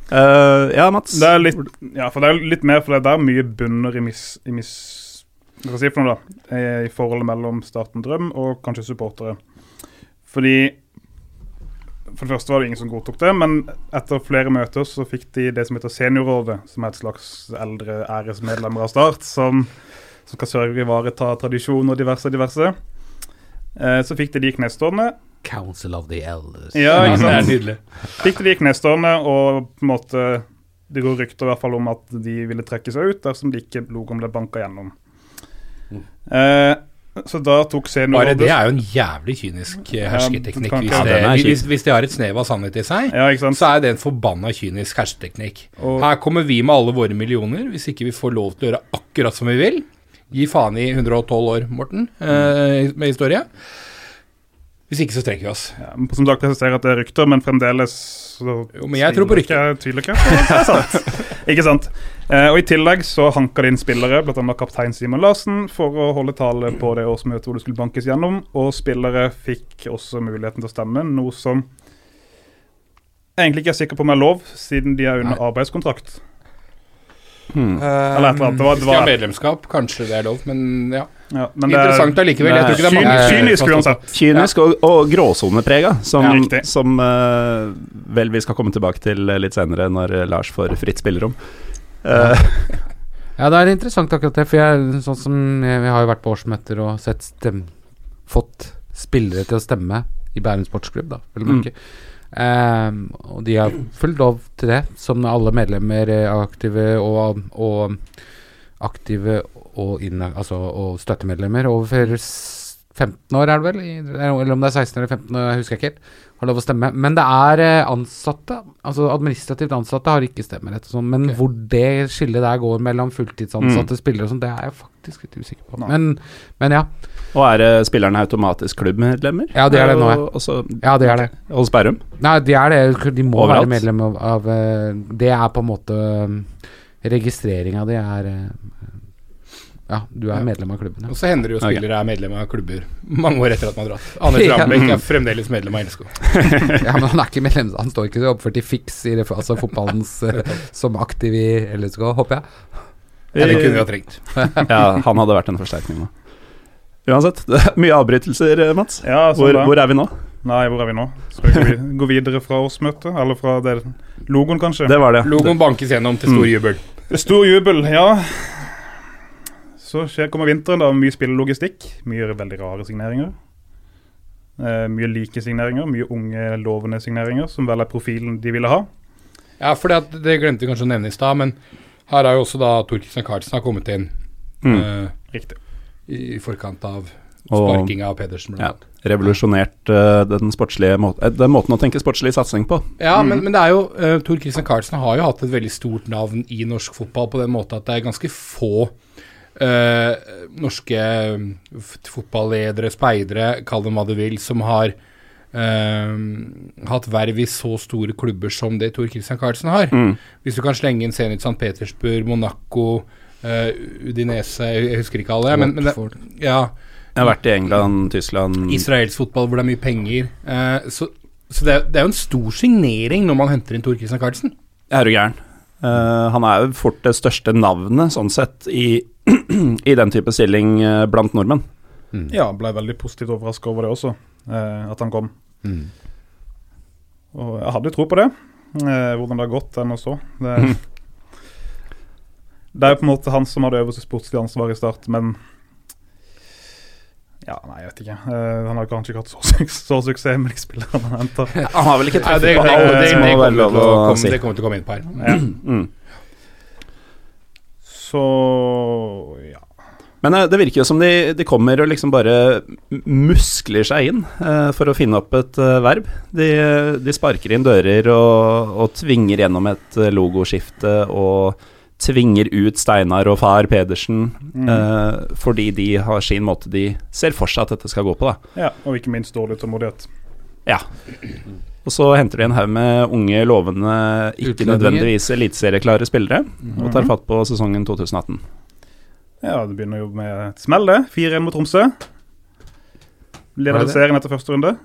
Speaker 1: Eh, ja, Mats.
Speaker 4: Det er litt, ja, for det er litt mer, for det er mye bunner i mis... I mis hva skal jeg si for noe, da? I, forholdet mellom Starten Drøm og kanskje supportere. Fordi For det første var det ingen som godtok det, men etter flere møter så fikk de det som heter Seniorrådet, som er et slags eldre æresmedlemmer av Start, som, som skal sørge ivareta tradisjon og diverse, diverse. Eh, så fikk de de knestående.
Speaker 2: Council of the Elders.
Speaker 4: Ja, ikke
Speaker 3: det er
Speaker 4: sant?
Speaker 3: nydelig.
Speaker 4: Fikk gikk knestående, og på en måte Det går rykter i hvert fall om at de ville trekke seg ut dersom de ikke logoen ble banka gjennom. Eh, så da tok
Speaker 3: Bare det er jo en jævlig kynisk eh, hersketeknikk.
Speaker 4: Ja,
Speaker 3: Hvis, det, hvis, hvis de har et snev av sannhet i seg,
Speaker 4: Ja, ikke sant.
Speaker 3: så er det en forbanna kynisk hersketeknikk.
Speaker 4: Og-
Speaker 3: Her kommer vi med alle våre millioner, hvis ikke vi får lov til å gjøre akkurat som vi vil. Gi faen i 112 år, Morten, eh, med historie. Hvis ikke, så trekker vi oss.
Speaker 4: Ja, men som dere presiserer at det er rykter, men fremdeles så
Speaker 3: Jo, men jeg tror på
Speaker 4: rykter. tviler ikke. ikke sant. Eh, og I tillegg så hanker det inn spillere, bl.a. kaptein Simon Larsen, for å holde tale på det årsmøtet hvor det skulle bankes gjennom. Og spillere fikk også muligheten til å stemme, noe som jeg egentlig ikke er sikker på om er lov, siden de er under arbeidskontrakt.
Speaker 1: Hmm.
Speaker 4: Eller et eller annet. Det var,
Speaker 3: Hvis
Speaker 4: det
Speaker 3: de har
Speaker 4: var,
Speaker 3: medlemskap, kanskje det er lov, men ja.
Speaker 4: Ja, men det er-
Speaker 3: Interessant allikevel. Jeg tror ikke det er mange
Speaker 4: Kynisk uansett.
Speaker 1: Kynisk og, og gråsoneprega, som,
Speaker 4: Ja,
Speaker 1: som uh, vel vi skal komme tilbake til eh, litt senere, når eh, Lars får fritt spillerom. Uh,
Speaker 2: Ja, det er interessant akkurat det, for jeg, sånn som jeg, vi har jo vært på årsmøter og sett stem, fått spillere til å stemme i Bærum sportsklubb, da, vel
Speaker 1: Mm.
Speaker 2: Ehm, og de har full lov til det, som alle medlemmer er aktive og, og aktive og, inna, altså, og støttemedlemmer over 15 år, er det vel? Eller om det er 16 eller 15 år, jeg husker ikke helt. Har lov å stemme. Men det er eh, ansatte, altså administrativt ansatte har ikke stemmerett og sånn. Men hvor det skillet der går mellom fulltidsansatte spillere og sånn, det er jeg faktisk litt usikker på. Men, men ja.
Speaker 1: og er eh, spillerne automatisk klubbmedlemmer?
Speaker 2: Ja, det er det nå, ja.
Speaker 1: Også
Speaker 2: Ja, det er det.
Speaker 1: hos Bærum?
Speaker 2: Nei, de er det. De må
Speaker 1: Overalt?
Speaker 2: være medlem av, av eh, Det er på en måte Registreringa di er eh, Ja, du er
Speaker 3: Ja.
Speaker 2: medlem av klubben.
Speaker 3: Og så hender det jo spillere okay. er medlem av klubber mange år etter at man har dratt. Anders
Speaker 2: Ja.
Speaker 3: Rambekk er fremdeles medlem av LSK.
Speaker 2: ja, men han er ikke medlem Han står ikke oppført i fiks i det, altså fotballens eh, som aktiv i LSK, håper jeg.
Speaker 3: Ja, det kunne vi ha trengt.
Speaker 1: Ja, han hadde vært en forsterkning nå. Uansett, det er mye avbrytelser, eh, Mats.
Speaker 4: Ja, sånn
Speaker 1: Hvor, hvor er vi nå?
Speaker 4: Nei, hvor er vi nå? Skal vi gå videre fra årsmøtet? Eller fra det, logoen, kanskje?
Speaker 1: Det var det.
Speaker 3: Logoen bankes gjennom til
Speaker 1: Mm.
Speaker 3: stor jubel.
Speaker 4: Stor jubel, ja. Så skjer, kommer vinteren, da. Mye spillelogistikk. Mye veldig rare signeringer. Eh, mye like signeringer, mye unge, lovende signeringer, som vel er profilen de ville ha.
Speaker 3: Ja, for det, det glemte vi kanskje å nevne i stad, men her har jo også da Tor Christian Carlsen har kommet inn
Speaker 1: Mm.
Speaker 3: eh,
Speaker 4: Riktig.
Speaker 3: i, i forkant av
Speaker 1: Og-
Speaker 3: sparkinga av Pedersen. blant
Speaker 1: Ja. Revolusjonert uh, den sportslige måten eh, Den måten å tenke sportslig satsing på.
Speaker 3: Ja, men, men det er jo uh, Tor Christian Carlsen har jo hatt et veldig stort navn i norsk fotball på den måten at det er ganske få uh, norske fotballedere, speidere, kall dem hva du vil, som har hatt verv i så store klubber som det Tor Christian Carlsen har.
Speaker 1: Mm.
Speaker 3: Hvis du kan slenge inn Zenit St. Petersburg, Monaco, Udinese Jeg husker ikke alle. Men, men det, ja,
Speaker 1: Jeg har vært i England, Tyskland
Speaker 3: Israelsk fotball hvor det er mye penger. Eh, så så det, er- det er jo en stor signering når man henter inn Tor Christian Carlsen.
Speaker 1: Er jo gæren? Eh, han er jo fort det største navnet, sånn sett, i, i den type stilling eh, blant nordmenn.
Speaker 2: Mm.
Speaker 4: Ja, ble veldig positivt overraska over det også, eh, at han kom.
Speaker 2: Mm.
Speaker 4: Og jeg hadde jo tro på det. Eh, hvordan det har gått, ennå så. Det, det er jo på en måte han som hadde øverste sportslige ansvar i start, men Ja, nei, jeg vet ikke. Uh, han har kanskje ikke hatt så, su- så suksess med de spillerne han henta.
Speaker 1: Han har vel ikke
Speaker 3: truffet det,
Speaker 1: treffet
Speaker 3: det,
Speaker 1: på
Speaker 3: det, det,
Speaker 1: som må
Speaker 3: kommer til
Speaker 1: lov
Speaker 3: å komme-
Speaker 1: si.
Speaker 3: det kommer til å komme inn på her.
Speaker 4: Ja.
Speaker 1: Mm.
Speaker 4: Så ja.
Speaker 1: Men uh, det virker jo som de, de kommer og liksom bare muskler seg inn uh, for å finne opp et verb. De, de sparker inn dører og, og tvinger gjennom et logoskifte og tvinger ut Steinar og far Pedersen
Speaker 4: Mm.
Speaker 1: eh, fordi de har sin måte de ser for seg at dette skal gå på. da.
Speaker 4: ja. Og ikke minst dårlig tålmodighet.
Speaker 1: Ja. Og så henter de en haug med unge, lovende, ikke
Speaker 2: Utlendinger.
Speaker 1: nødvendigvis eliteserieklare spillere, og tar fatt på sesongen 2018.
Speaker 4: Ja, det begynner jo med et smell, det. 4-1 mot Tromsø. Leder serien etter første runde.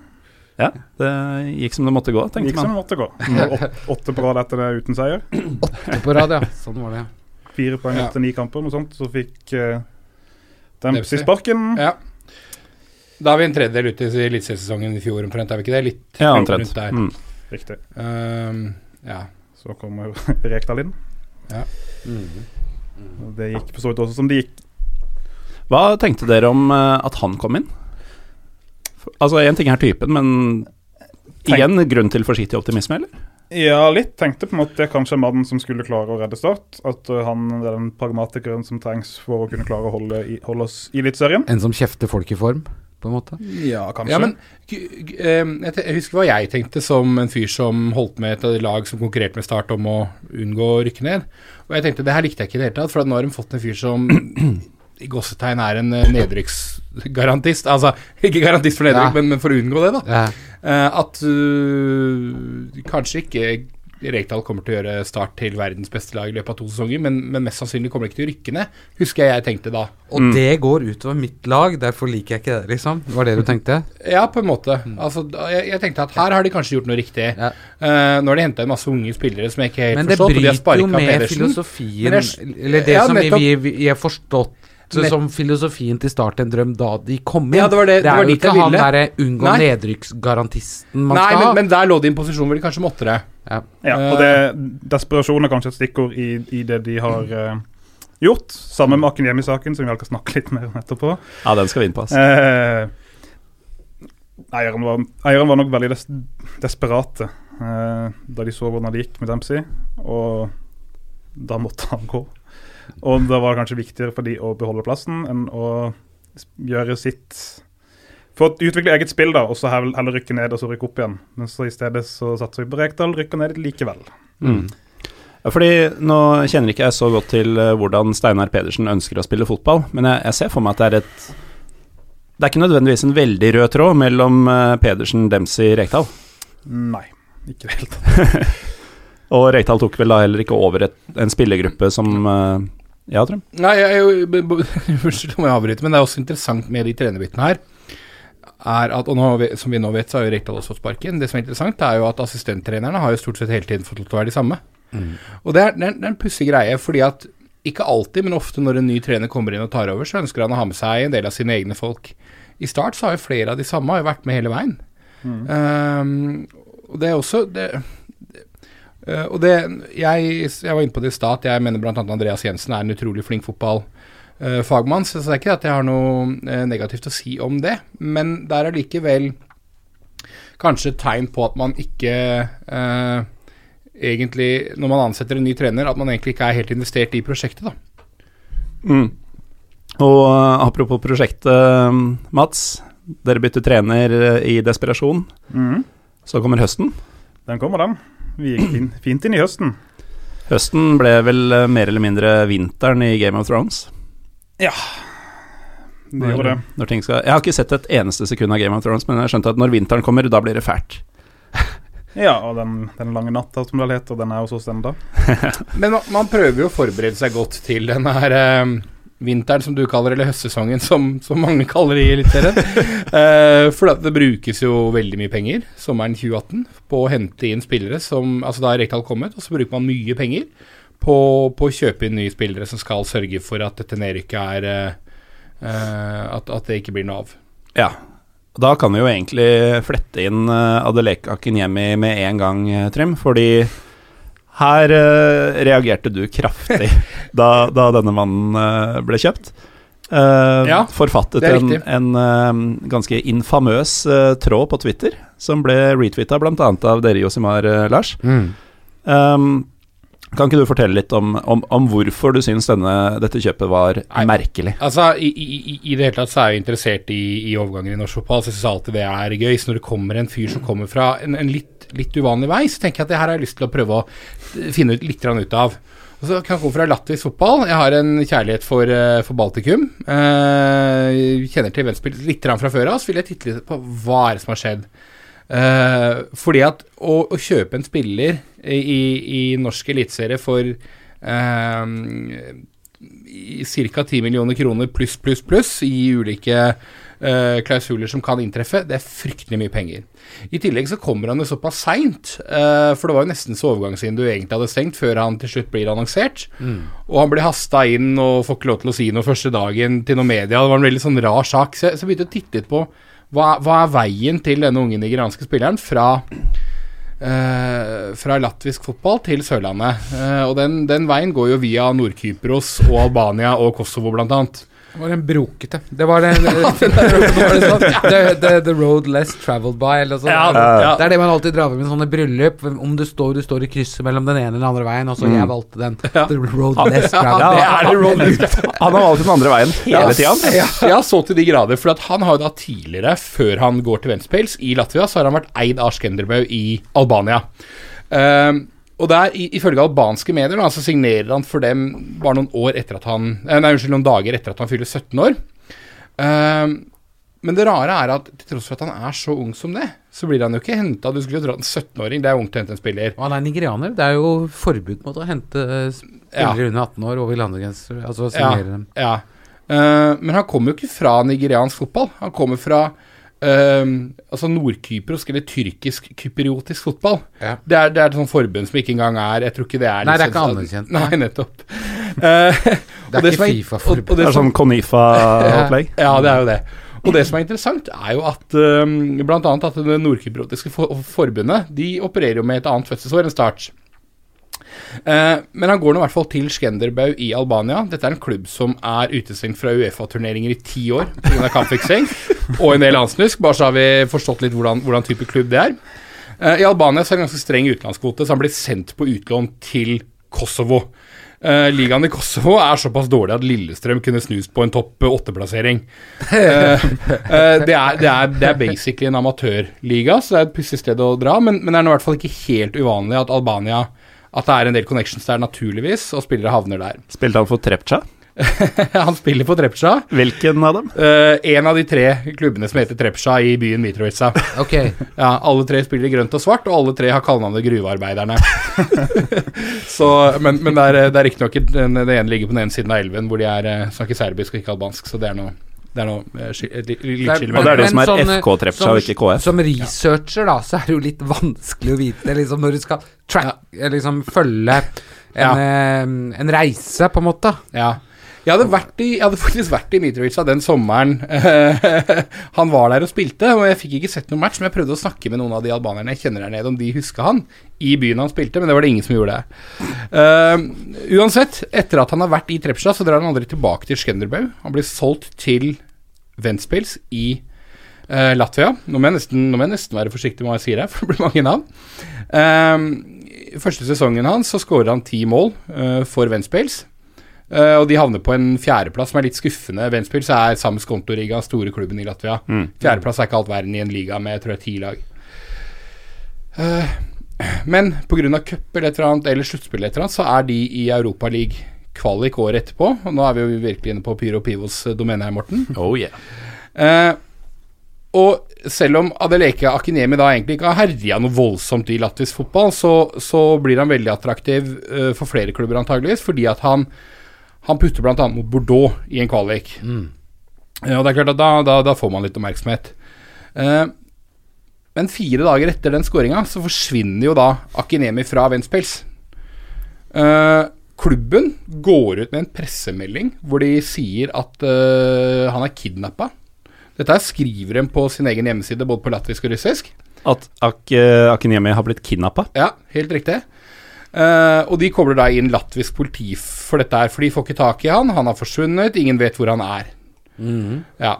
Speaker 1: Ja, det gikk som det måtte gå,
Speaker 4: Det
Speaker 1: tenkte
Speaker 4: gikk som det måtte gå. Åt- Åtte på rad etter det uten seier.
Speaker 2: På rad, ja. Sånn var det.
Speaker 4: Fire poeng
Speaker 3: Ja.
Speaker 4: etter ni kamper, noe sånt. Så fikk uh, Dempsey sparken.
Speaker 3: Ja. Da er vi en tredjedel ute i eliteseriesesongen i fjor omtrent, er vi ikke det? Litt
Speaker 1: Ja,
Speaker 3: rundt
Speaker 1: omtrent.
Speaker 3: der.
Speaker 1: Mm.
Speaker 4: Riktig.
Speaker 3: Um, ja.
Speaker 4: Så kommer jo Rekdal inn. Og Det gikk for så vidt også som det gikk.
Speaker 1: Hva tenkte dere om eh, at han kom inn? Altså, én ting er typen, men
Speaker 4: Tenk-
Speaker 1: igjen grunn til forsiktig optimisme, eller?
Speaker 4: Ja, litt. Tenkte på en måte det er kanskje mannen som skulle klare å redde Start. At uh, han er den pragmatikeren som trengs for å kunne klare å holde, i, holde oss i Eliteserien.
Speaker 2: En som kjefter folk i form, på en måte?
Speaker 4: Ja, kanskje.
Speaker 3: Ja, men g- g- eh, jeg, jeg husker hva jeg tenkte som en fyr som holdt med et lag som konkurrerte med Start om å unngå å rykke ned. Og jeg tenkte det her likte jeg ikke i det hele tatt, for at nå har de fått en fyr som i gåsetegn er en eh, nedrykksgarantist. Altså ikke garantist for nedrykk,
Speaker 2: Ja.
Speaker 3: men, men for å unngå det, da.
Speaker 2: Ja.
Speaker 3: Eh, at uh, kanskje ikke Rekdal kommer til å gjøre Start til verdens beste lag i løpet av to sesonger, men, men mest sannsynlig kommer de ikke til å rykke ned, husker jeg jeg tenkte da.
Speaker 2: Og det går utover mitt lag, derfor liker jeg ikke det, liksom. Var det du tenkte?
Speaker 3: Ja, på en måte. Altså, jeg, jeg tenkte at her har de kanskje gjort noe riktig.
Speaker 2: Ja.
Speaker 3: Uh, nå har de henta en masse unge spillere som jeg ikke helt
Speaker 2: Men det
Speaker 3: forstått, og de har
Speaker 2: bryter jo med
Speaker 3: Pedersen.
Speaker 2: filosofien
Speaker 3: jeg-
Speaker 2: Eller det
Speaker 3: Ja,
Speaker 2: som
Speaker 3: nettopp.
Speaker 2: vi, vi, vi har forstått
Speaker 3: Nett-
Speaker 2: som filosofien til Start en drøm da de kom inn.
Speaker 3: Ja, det var det- det
Speaker 2: er jo ikke han derre unngå nedrykksgarantisten man
Speaker 3: Nei,
Speaker 2: skal
Speaker 3: men,
Speaker 2: ha.
Speaker 3: men der lå det i en posisjon hvor de kanskje måtte det.
Speaker 2: ja.
Speaker 4: Ja, og det, desperasjon er kanskje et stikkord i, i det de har uh, gjort. Sammen med Akinyemi-saken, som vi skal snakke litt mer om etterpå.
Speaker 1: Ja, den skal vi inn på.
Speaker 4: Eh, eieren, var, eieren var nok veldig des desperate uh, da de så hvordan det gikk med Dempsey, og da måtte han gå. Og da var det kanskje viktigere for de å beholde plassen enn å gjøre sitt For å utvikle eget spill, da, og så heller rykke ned og så rykke opp igjen. Men så i stedet så satser vi på Rekdal, rykker ned likevel.
Speaker 1: Mm. Ja, fordi Nå kjenner ikke jeg så godt til eh, hvordan Steinar Pedersen ønsker å spille fotball, men jeg, jeg ser for meg at det er et Det er ikke nødvendigvis en veldig rød tråd mellom eh, Pedersen, Dempsey, Rekdal.
Speaker 4: Nei, ikke det tatt.
Speaker 1: Og Reital tok vel da heller ikke over et, en spillergruppe som uh, Ja, Trym?
Speaker 3: Nei, jeg jo b- b- Unnskyld om jeg avbryter, men det er også interessant med de trenerbitene her. Er at, og nå, Som vi nå vet, så har jo Rekdal også fått sparken. Det som er interessant, er jo at assistenttrenerne har jo stort sett hele tiden fått lov til å være de samme. Og det er, det er, det er en pussig greie, fordi at ikke alltid, men ofte når en ny trener kommer inn og tar over, så ønsker han å ha med seg en del av sine egne folk. I start så har jo flere av de samme har jo vært med hele veien. Um, og det er også det, uh, Og det jeg, jeg var inne på det i stad, jeg mener bl.a. Andreas Jensen er en utrolig flink fotballfagmann, så det er ikke at jeg har noe uh, negativt å si om det, men det er allikevel kanskje et tegn på at man ikke uh, egentlig, når man ansetter en ny trener, at man egentlig ikke er helt investert i prosjektet, da.
Speaker 1: Mm. Og eh, apropos prosjektet, eh, Mats. Dere bytter trener eh, i desperasjon.
Speaker 4: Mm.
Speaker 1: Så kommer høsten.
Speaker 4: Den kommer, den. Vi gikk fin, fint inn i høsten.
Speaker 1: Høsten ble vel eh, mer eller mindre vinteren i Game of Thrones.
Speaker 4: Ja, Det gjorde det.
Speaker 1: Når ting skal, jeg har ikke sett et eneste sekund av Game of Thrones, men jeg skjønte at når vinteren kommer, da blir det fælt.
Speaker 4: Ja, og den, den lange natta, som det heter, den er hos oss ennå.
Speaker 3: Men man, man prøver jo å forberede seg godt til den her eh, vinteren, som du kaller eller høstsesongen, som, som mange kaller det i Eliteserien. uh, for det brukes jo veldig mye penger sommeren 2018 på å hente inn spillere som Altså da er Rekdal kommet, og så bruker man mye penger på, på å kjøpe inn nye spillere som skal sørge for at dette nedrykket er eh, at, at det ikke blir noe av.
Speaker 1: Ja. Da kan vi jo egentlig flette inn Adeleka Akinyemi med en gang, Trym. Fordi her uh, reagerte du kraftig da, da denne mannen uh, ble kjøpt. Uh,
Speaker 3: Ja,
Speaker 1: forfattet en, en ganske infamøs tråd på Twitter, som ble retweeta bl.a. av dere, Josimar Lars.
Speaker 2: Mm.
Speaker 1: Um, kan ikke du fortelle litt om, om, om hvorfor du syns denne, dette kjøpet var
Speaker 3: Nei.
Speaker 1: merkelig?
Speaker 3: Altså, i, i, i- det hele tatt så er jeg interessert i, i overganger i norsk fotball. Så jeg syns alltid det er gøy. Så når det kommer en fyr som kommer fra en, en litt, litt uvanlig vei, så tenker jeg at det her har jeg lyst til å prøve å eh, finne ut litt ut av. Og så kan jeg komme fra latvisk fotball. Jeg har en kjærlighet for, eh, for Baltikum. Eh, kjenner til Venstre litt fra før av. Så vil jeg titte litt på hva er det som har skjedd. Eh, fordi at å, å kjøpe en spiller i, i, norsk eliteserie for eh, ca. 10 millioner kroner pluss, pluss, pluss i ulike eh, klausuler som kan inntreffe, det er fryktelig mye penger. I tillegg så kommer han jo såpass seint, eh, for det var jo nesten så overgangsvinduet egentlig hadde stengt før han til slutt blir annonsert. Og han blir hasta inn og får ikke lov til å si noe første dagen til noe media. Det var en veldig sånn rar sak. Så jeg, så jeg begynte å titte litt på hva, hva er veien til denne unge nigerianske spilleren fra fra latvisk fotball til Sørlandet. Eh, og den, den veien går jo via Nord-Kypros og Albania og Kosovo, blant annet.
Speaker 2: Det var en brokete. Det var det sånn, the, the, the road less traveled by, eller noe sånt.
Speaker 3: Ja, ja.
Speaker 2: Det er det man alltid drar med i sånne bryllup. Om du står, du står i krysset mellom den ene eller den andre veien, og så jeg valgte den. The road less traveled.
Speaker 3: Ja, det er det less
Speaker 1: Han har valgt den andre veien hele tida.
Speaker 3: Ja, ja, så til de grader. For at han har jo da tidligere, før han går til Ventspils i Latvia, så har han vært eid av Skenderbeu i Albania. Ehm, og der, ifølge albanske medier, da, så signerer han for dem bare noen år etter at han eh, Nei, unnskyld, noen dager etter at han fyller 17 år. Um, men det rare er at til tross for at han er så ung som det, så blir han jo ikke henta. Du skulle jo tro at en 17-åring, det er ungt å hente en spiller.
Speaker 2: Han er nigerianer. Det er jo forbud mot å hente spillere ja. under 18 år over landegrenser. Altså signere dem.
Speaker 3: Ja. Uh, men han kommer jo ikke fra nigeriansk fotball. Han kommer fra eh, altså nordkyprisk eller tyrkisk-kypriotisk fotball.
Speaker 2: Ja.
Speaker 3: Det, er, det er et sånt forbund som ikke engang er Jeg tror ikke det er
Speaker 2: Nei, det er ikke anerkjent.
Speaker 3: Nei, nettopp. Uh,
Speaker 2: Det er ikke Fifa-forbund.
Speaker 1: Det
Speaker 3: det
Speaker 1: er
Speaker 3: som-
Speaker 1: sånn Konifa-opplegg.
Speaker 3: ja, det er jo det. Og det som er interessant, er jo at um, blant annet at det nordkypriotiske for forbundet De opererer jo med et annet fødselsår enn Start. Eh, men han går nå i hvert fall til Skenderbau i Albania. Dette er en klubb som er utestengt fra Uefa-turneringer i ti år pga. kampfiksing og en del landsnusk. Bare så har vi forstått litt hvordan, hvordan type klubb det er. Eh, I Albania så er det en ganske streng utenlandskvote, så han blir sendt på utlån til Kosovo. Eh, ligaen i Kosovo er såpass dårlig at Lillestrøm kunne snust på en topp åtte-plassering. Det, det, det er basically en amatørliga, så det er et pussig sted å dra. Men, men det er nå i hvert fall ikke helt uvanlig at Albania At det er en del connections der, naturligvis, og spillere havner der.
Speaker 1: Spilte han for Trepcha?
Speaker 3: Han spiller for Trepcha.
Speaker 1: Hvilken av dem?
Speaker 3: Uh, en av de tre klubbene som heter Trepcha i byen Mitrovica.
Speaker 2: Ok.
Speaker 3: Ja, alle tre spiller i grønt og svart, og alle tre har kallenavnet Gruvearbeiderne. så, men men det er, det er riktignok den- Det ene ligger på den ene siden av elven, hvor de er, eh, snakker serbisk og ikke albansk, så det er noe det er noe eh, litt skille
Speaker 1: Og det er det som er
Speaker 2: sånn, eh,
Speaker 1: FK Trepcha
Speaker 2: som-
Speaker 1: og ikke KF.
Speaker 2: Som researcher, da, så er det jo litt vanskelig å vite liksom, når du skal track, liksom følge en, ja. en reise, på en måte.
Speaker 3: Ja. Jeg hadde, i, jeg hadde faktisk vært i Mitrovica den sommeren han var der og spilte. Og jeg fikk ikke sett noen match, men jeg prøvde å snakke med noen av de albanerne jeg kjenner der nede, om de huska han i byen han spilte, men det var det ingen som gjorde. Uh, uansett, etter at han har vært i Trepsja, så drar han aldri tilbake til Skenderbeu. Han blir solgt til Ventspils i uh, Latvia. Nå må, jeg nesten, må jeg nesten være forsiktig med hva jeg sier her, for det blir mange navn. Uh, første sesongen hans så skårer han ti mål uh, for Ventspils. Eh, og de havner på en fjerdeplass som er litt skuffende. Ventspils er sammen med Skontoriga, store klubben i Latvia. Fjerdeplass er ikke alt verden i en liga med tror jeg ti lag. Uh, men pga. cup eller et eller annet, eller sluttspill eller et annet, så er de i Europaliga kvalik året etterpå. Og nå er vi jo virkelig inne på Pyro Pivos eh, domene her, Morten.
Speaker 1: Oh yeah.
Speaker 3: uh, og selv om Adeleke Akinemi da egentlig ikke har herja noe voldsomt i latvisk fotball, så, så blir han veldig attraktiv for flere klubber antageligvis, fordi at han, han putter bl.a. mot Bordeaux i en kvalik. Mm. og det er klart at da, da, da får man litt oppmerksomhet. Eh, men fire dager etter den skåringa så forsvinner jo da Akinemi fra Ventspils. Eh, klubben går ut med en pressemelding hvor de sier at eh, han er kidnappa. Dette skriver de på sin egen hjemmeside, både på latvisk og russisk.
Speaker 1: At Ak Akinemi har blitt kidnappa?
Speaker 3: Ja, helt riktig. Eh, og de kobler da inn latvisk politi for dette her, for de får ikke tak i han. Han har forsvunnet, ingen vet hvor han er. Ja.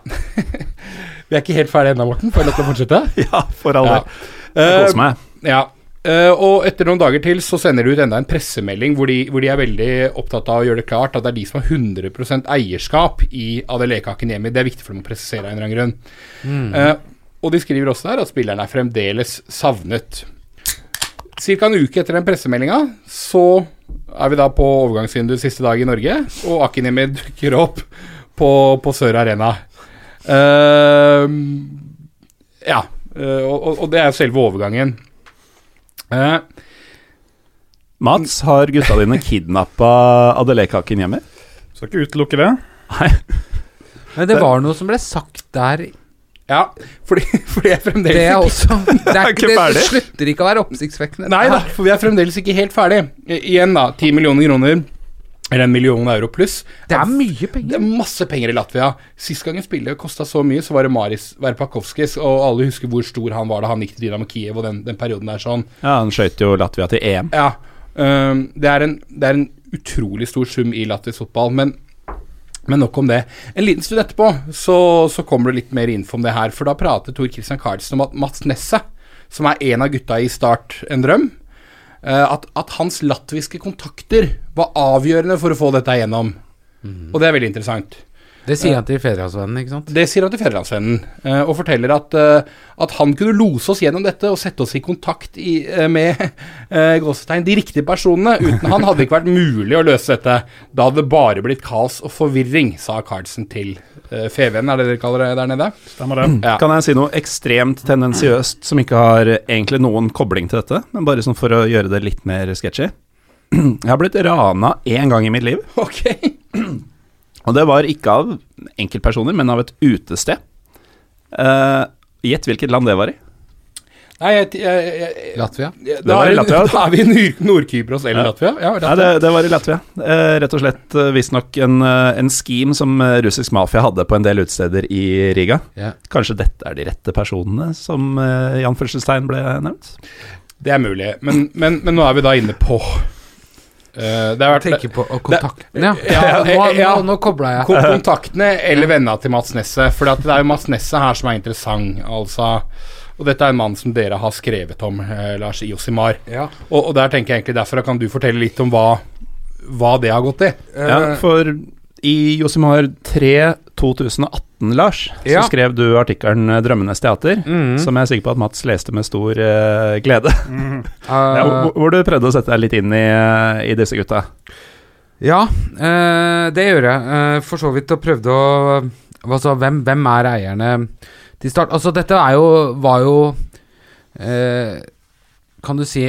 Speaker 3: Vi er ikke helt ferdige ennå, Morten. Får jeg lov til å fortsette?
Speaker 1: Ja, for all del.
Speaker 3: Eh,
Speaker 1: meg.
Speaker 3: Ja. eh, og etter noen dager til så sender de ut enda en pressemelding hvor de, hvor de er veldig opptatt av å gjøre det klart at det er de som har 100% eierskap i Adeleka Akiniemi. Det er viktig for dem å presisere av en eller annen grunn. Eh, og de skriver også der at spilleren er fremdeles savnet. Ca. en uke etter den pressemeldinga så er vi da på overgangsvinduets siste dag i Norge, og Akiniemi dukker opp på, på Sør Arena. Uh, ja, Uh, og, og- og det er selve overgangen. Uh,
Speaker 1: Mats, har gutta dine kidnappa Adeleka Akinyemi?
Speaker 4: Skal ikke utelukke det.
Speaker 1: Nei.
Speaker 2: Men det var noe som ble sagt der,
Speaker 3: ja, fordi, fordi jeg fremdeles
Speaker 2: det er også Det, er
Speaker 1: ikke
Speaker 2: ikke, det, slutter ikke å være oppsiktsvekkende.
Speaker 3: Nei da, for vi er fremdeles ikke helt ferdig. Igjen, da. 10 millioner kroner. Eller en million euro pluss.
Speaker 2: Det er mye penger.
Speaker 3: Det er masse penger i Latvia. Sist gang en spiller kosta så mye, så var det Maris Verpakovskis, og alle husker hvor stor han var da han gikk til Dynamo Kiev og den, den perioden der sånn.
Speaker 1: Ja, han skøyt jo Latvia til EM.
Speaker 3: Ja. Um, det, er en, det er en utrolig stor sum i latvisk fotball, men Men nok om det. En liten stund etterpå så, så kommer det litt mer info om det her. For da prater Tor Christian Karlsen om at Mats Nesset, som er en av gutta i Start en drøm, eh, at, at hans latviske kontakter var avgjørende for å få dette igjennom. Og det er veldig interessant.
Speaker 2: Det sier han til Fedrelandsvennen, ikke sant?
Speaker 3: Det sier han til Fedrelandsvennen, eh, og forteller at, eh, at han kunne lose oss gjennom dette og sette oss i kontakt i, eh, med eh, gåsetegn, de riktige personene. Uten han hadde det ikke vært mulig å løse dette. Da hadde det bare blitt kaos og forvirring, sa Carlsen til eh, Fevennen, er det dere kaller det der nede?
Speaker 4: Stemmer det.
Speaker 3: Ja.
Speaker 1: Kan jeg si noe ekstremt tendensiøst som ikke har egentlig noen kobling til dette, men bare sånn for å gjøre det litt mer sketchy? Jeg har blitt rana én gang i mitt liv,
Speaker 3: Ok.
Speaker 1: og det var ikke av enkeltpersoner, men av et utested. Eh, Gjett hvilket land det var i.
Speaker 3: Nei, jeg, jeg, jeg,
Speaker 2: Latvia?
Speaker 1: Det var i Latvia, altså.
Speaker 3: Da er vi i Nord- Nord-Kypros eller
Speaker 1: Ja.
Speaker 3: Latvia? Ja,
Speaker 1: Nei, det, det var i Latvia. Eh, rett og slett uh, visstnok en, eh, en scheme som eh, russisk mafia hadde på en del utesteder i Riga.
Speaker 2: Ja.
Speaker 1: Kanskje dette er de rette personene som uh, Jan Førstestein ble nevnt?
Speaker 3: Det er mulig, men, men, men nå er vi da inne på eh, Det har vært
Speaker 2: Tenker på kontaktene, kontakten, ja.
Speaker 3: Ja,
Speaker 2: nå,
Speaker 3: ja.
Speaker 2: nå, nå kobla jeg.
Speaker 3: Kontaktene eller vennene til Mats Nesset. For det er jo Mats Nesset her som er interessant. Altså, og dette er en mann som dere har skrevet om, eh, Lars Josimar.
Speaker 2: Ja.
Speaker 3: Og, og der tenker jeg egentlig derfor kan du fortelle litt om hva, hva det har gått i.
Speaker 1: Ja, for i Josimar 3 2018, Lars,
Speaker 2: Ja.
Speaker 1: så skrev du artikkelen eh, 'Drømmenes teater',
Speaker 2: mm.
Speaker 1: som jeg er sikker på at Mats leste med stor uh, glede.
Speaker 4: Mhm.
Speaker 1: Ja,
Speaker 2: Uh,
Speaker 1: hvor, hvor du prøvde å sette deg litt inn i, eh, i disse gutta.
Speaker 2: Ja, uh, det gjør jeg. Eh, for så vidt og prøvde å Altså, hvem, hvem er eierne til start? Altså, dette er jo Var jo eh, Kan du si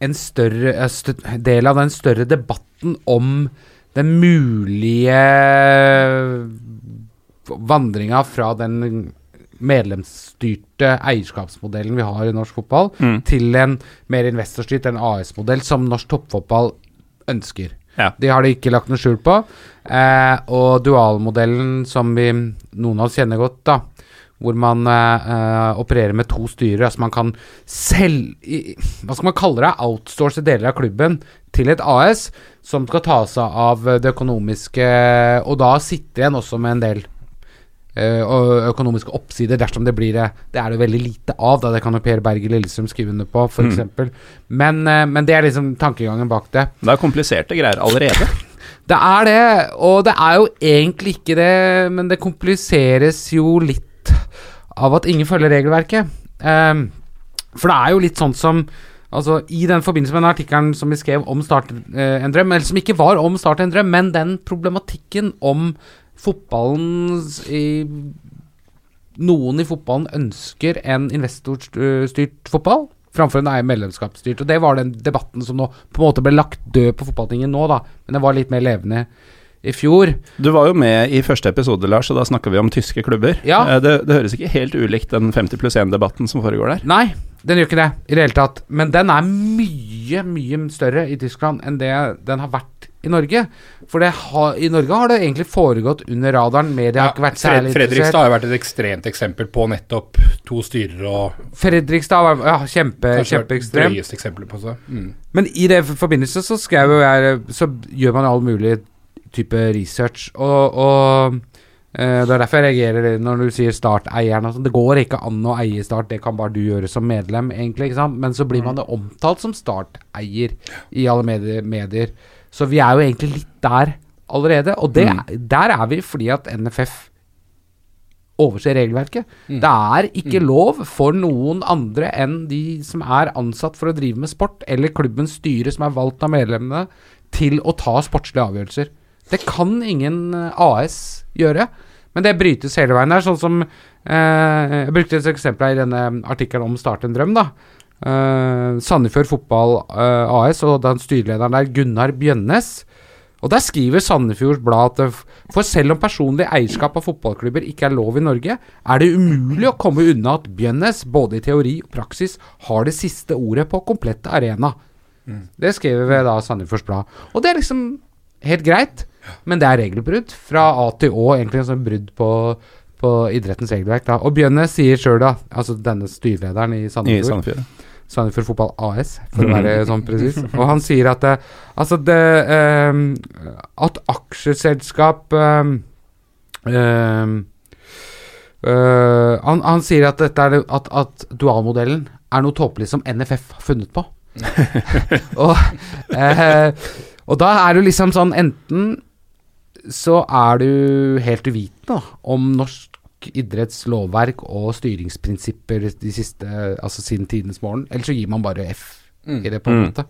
Speaker 2: En større eh, del av den større debatten om den mulige vandringa fra den medlemsstyrte eierskapsmodellen vi har i norsk fotball,
Speaker 1: Mm.
Speaker 2: til en mer investorstyrt, en AS-modell, som norsk toppfotball ønsker.
Speaker 1: Ja.
Speaker 2: De har de ikke lagt noe skjul på. Eh, og dualmodellen som vi, noen av oss kjenner godt, da, hvor man eh, opererer med to styrer, altså man kan selv Hva skal man kalle det? Outsource deler av klubben til et AS som skal ta seg av det økonomiske, og da sitter igjen også med en del eh, og økonomiske oppsider dersom det blir det. Det er det veldig lite av, da. Det kan jo Per Berger Lillestrøm skrive under på, f.eks. eksempel Men, eh, men det er liksom tankegangen bak det.
Speaker 1: Det er kompliserte greier allerede.
Speaker 2: Det er det, og det er jo egentlig ikke det, men det kompliseres jo litt av at ingen følger regelverket. Um, for det er jo litt sånn som Altså, I den forbindelse med den artikkelen som vi skrev om Start eh, en drøm, eller som ikke var om Start en drøm, men den problematikken om fotballen i, Noen i fotballen ønsker en investorstyrt fotball framfor en medlemskapsstyrt. Og Det var den debatten som nå på en måte ble lagt død på fotballtinget nå, da. Men det var litt mer levende i fjor.
Speaker 1: Du var jo med i første episode, Lars, og da snakka vi om tyske klubber.
Speaker 2: Ja.
Speaker 1: Eh, Det, det høres ikke helt ulikt den 50 pluss 1-debatten som foregår der.
Speaker 2: Nei, den gjør ikke det i det hele tatt. Men den er mye, mye større i Tyskland enn det den har vært i Norge. For det har, i Norge har det egentlig foregått under radaren. Media har ikke vært særlig interessert.
Speaker 3: Fredrikstad har vært et ekstremt eksempel på nettopp to styrer og
Speaker 2: Fredrikstad var ja, kjempe,
Speaker 3: kanskje vært
Speaker 2: kjempeekstrem.
Speaker 3: drøyeste eksempelet på det. Mm.
Speaker 2: Men i det forbindelse så jeg Så gjør man all mulig type research. Og, og det er derfor jeg reagerer når du sier Start-eieren. sånn. Det går ikke an å eie Start, det kan bare du gjøre som medlem, egentlig. Men så blir man det omtalt som Start-eier i alle medier, medier. Så vi er jo egentlig litt der allerede. Og det, der er vi fordi at NFF overser regelverket. Det er ikke lov for noen andre enn de som er ansatt for å drive med sport, eller klubbens styre som er valgt av medlemmene, til å ta sportslige avgjørelser. Det kan ingen eh, AS gjøre. Men det brytes hele veien der. Sånn som eh, Jeg brukte et eksempel her i denne artikkelen om Start en drøm. da Eh, Sandefjord Fotball eh, AS og den styrelederen der, Gunnar Bjønnes. Og Der skriver Sandefjords Blad at for selv om personlig eierskap av fotballklubber ikke er lov i Norge, er det umulig å komme unna at Bjønnes, både i teori og praksis, har det siste ordet på komplette arena. Det skriver vi da Sandefjords Blad. Og det er liksom helt greit, men det er regelbrudd fra A til Å, egentlig en sånn brudd på, på idrettens regelverk. da Og Bjønnes sier sjøl, da, altså denne styrelederen i
Speaker 1: I
Speaker 2: Sandefjord,
Speaker 1: Sandefjord.
Speaker 2: Sandefjord Fotball AS, for å være sånn presis. Og han sier at det, altså det ehm, At aksjeselskap øh, han, han sier at dette er at, at dualmodellen er noe tåpelig som NFF har funnet på. og, eh, og da er det liksom sånn Enten så er du helt uvitende om norsk idretts lovverk og styringsprinsipper de siste, altså siden tidenes morgen, eller så gir man bare F i det, på en
Speaker 1: Mm.
Speaker 2: måte.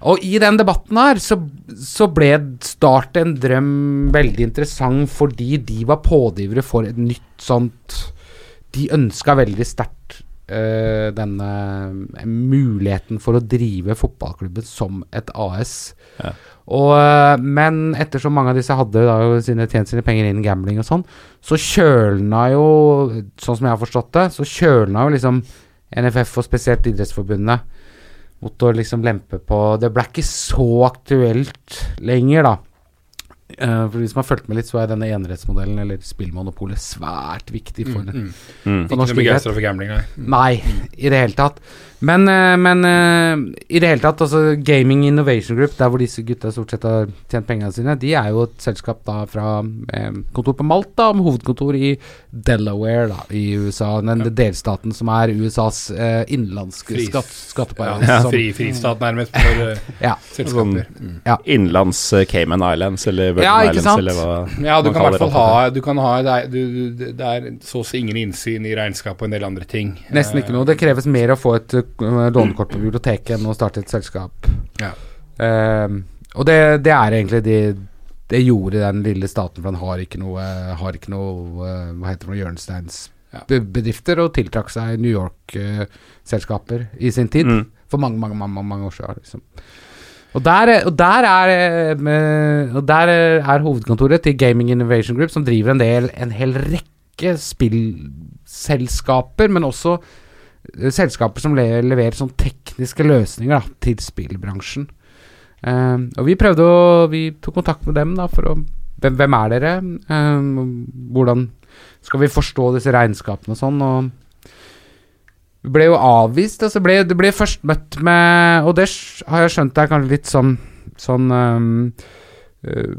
Speaker 2: Og i den debatten her, så, så ble Start en drøm veldig interessant fordi de var pådrivere for et nytt sånt De ønska veldig sterkt eh, denne eh, muligheten for å drive fotballklubben som et AS.
Speaker 1: Ja.
Speaker 2: Og, eh, men ettersom mange av disse hadde da, sine, tjent sine penger inn i gambling og sånn, så kjølna jo, sånn som jeg har forstått det, så kjølna jo liksom NFF og spesielt Idrettsforbundet mot å liksom lempe på Det ble ikke så aktuelt lenger, da. Eh, for de som har fulgt med litt, så er denne enerettsmodellen, eller spillmonopolet, svært viktig for,
Speaker 3: Mm, mm.
Speaker 1: Mm.
Speaker 2: for
Speaker 3: Ikke
Speaker 2: norsk
Speaker 3: noe
Speaker 2: idrett.
Speaker 3: begeistra for gambling, nei.
Speaker 2: Nei, i det hele tatt. Men, uh, men uh, i det hele tatt, altså Gaming Innovation Group, der hvor disse gutta stort sett har tjent pengene sine, de er jo et selskap da fra kontor på Malta, med hovedkontor i Delaware da, i USA. Den delstaten som er USAs eh, innenlandske skatt, skatteparadis.
Speaker 1: Ja.
Speaker 2: ja.
Speaker 3: fri, fristat nærmest for
Speaker 2: Ja.
Speaker 3: selskaper. Mm.
Speaker 1: Innenlands eh, Cayman Islands eller Virgin
Speaker 2: Ja, ikke
Speaker 1: Islands
Speaker 2: sant?
Speaker 1: eller hva
Speaker 3: Ja, du
Speaker 1: man
Speaker 3: kan i hvert fall ha Du kan ha det er, du, du, det er så å si ingen innsyn i regnskap og en del andre ting.
Speaker 2: Nesten ikke noe. Det kreves mer å få et uh, lånekort på biblioteket enn å starte et selskap.
Speaker 3: Ja.
Speaker 2: Ehm, og det, det er egentlig det det gjorde den lille staten, for den har ikke noe, har ikke noe uh, Hva heter det, for hjørnesteinsbedrifter, og tiltrakk seg New York-selskaper i sin tid.
Speaker 1: Mm.
Speaker 2: For mange, mange, mange, mange år siden. Liksom. Og der, er- og der er eh, Og der er hovedkontoret til Gaming Innovation Group, som driver en del En hel rekke spillselskaper, men også eh, selskaper som leverer sånn tekniske løsninger da, til spillbransjen. Um, og vi prøvde å Vi tok kontakt med dem da for å Hvem, hvem er dere? Um, hvordan skal vi forstå disse regnskapene og sånn? Og ble jo avvist. Altså ble, det ble først møtt med Og det har jeg skjønt er kanskje litt sånn Sånn um, uh,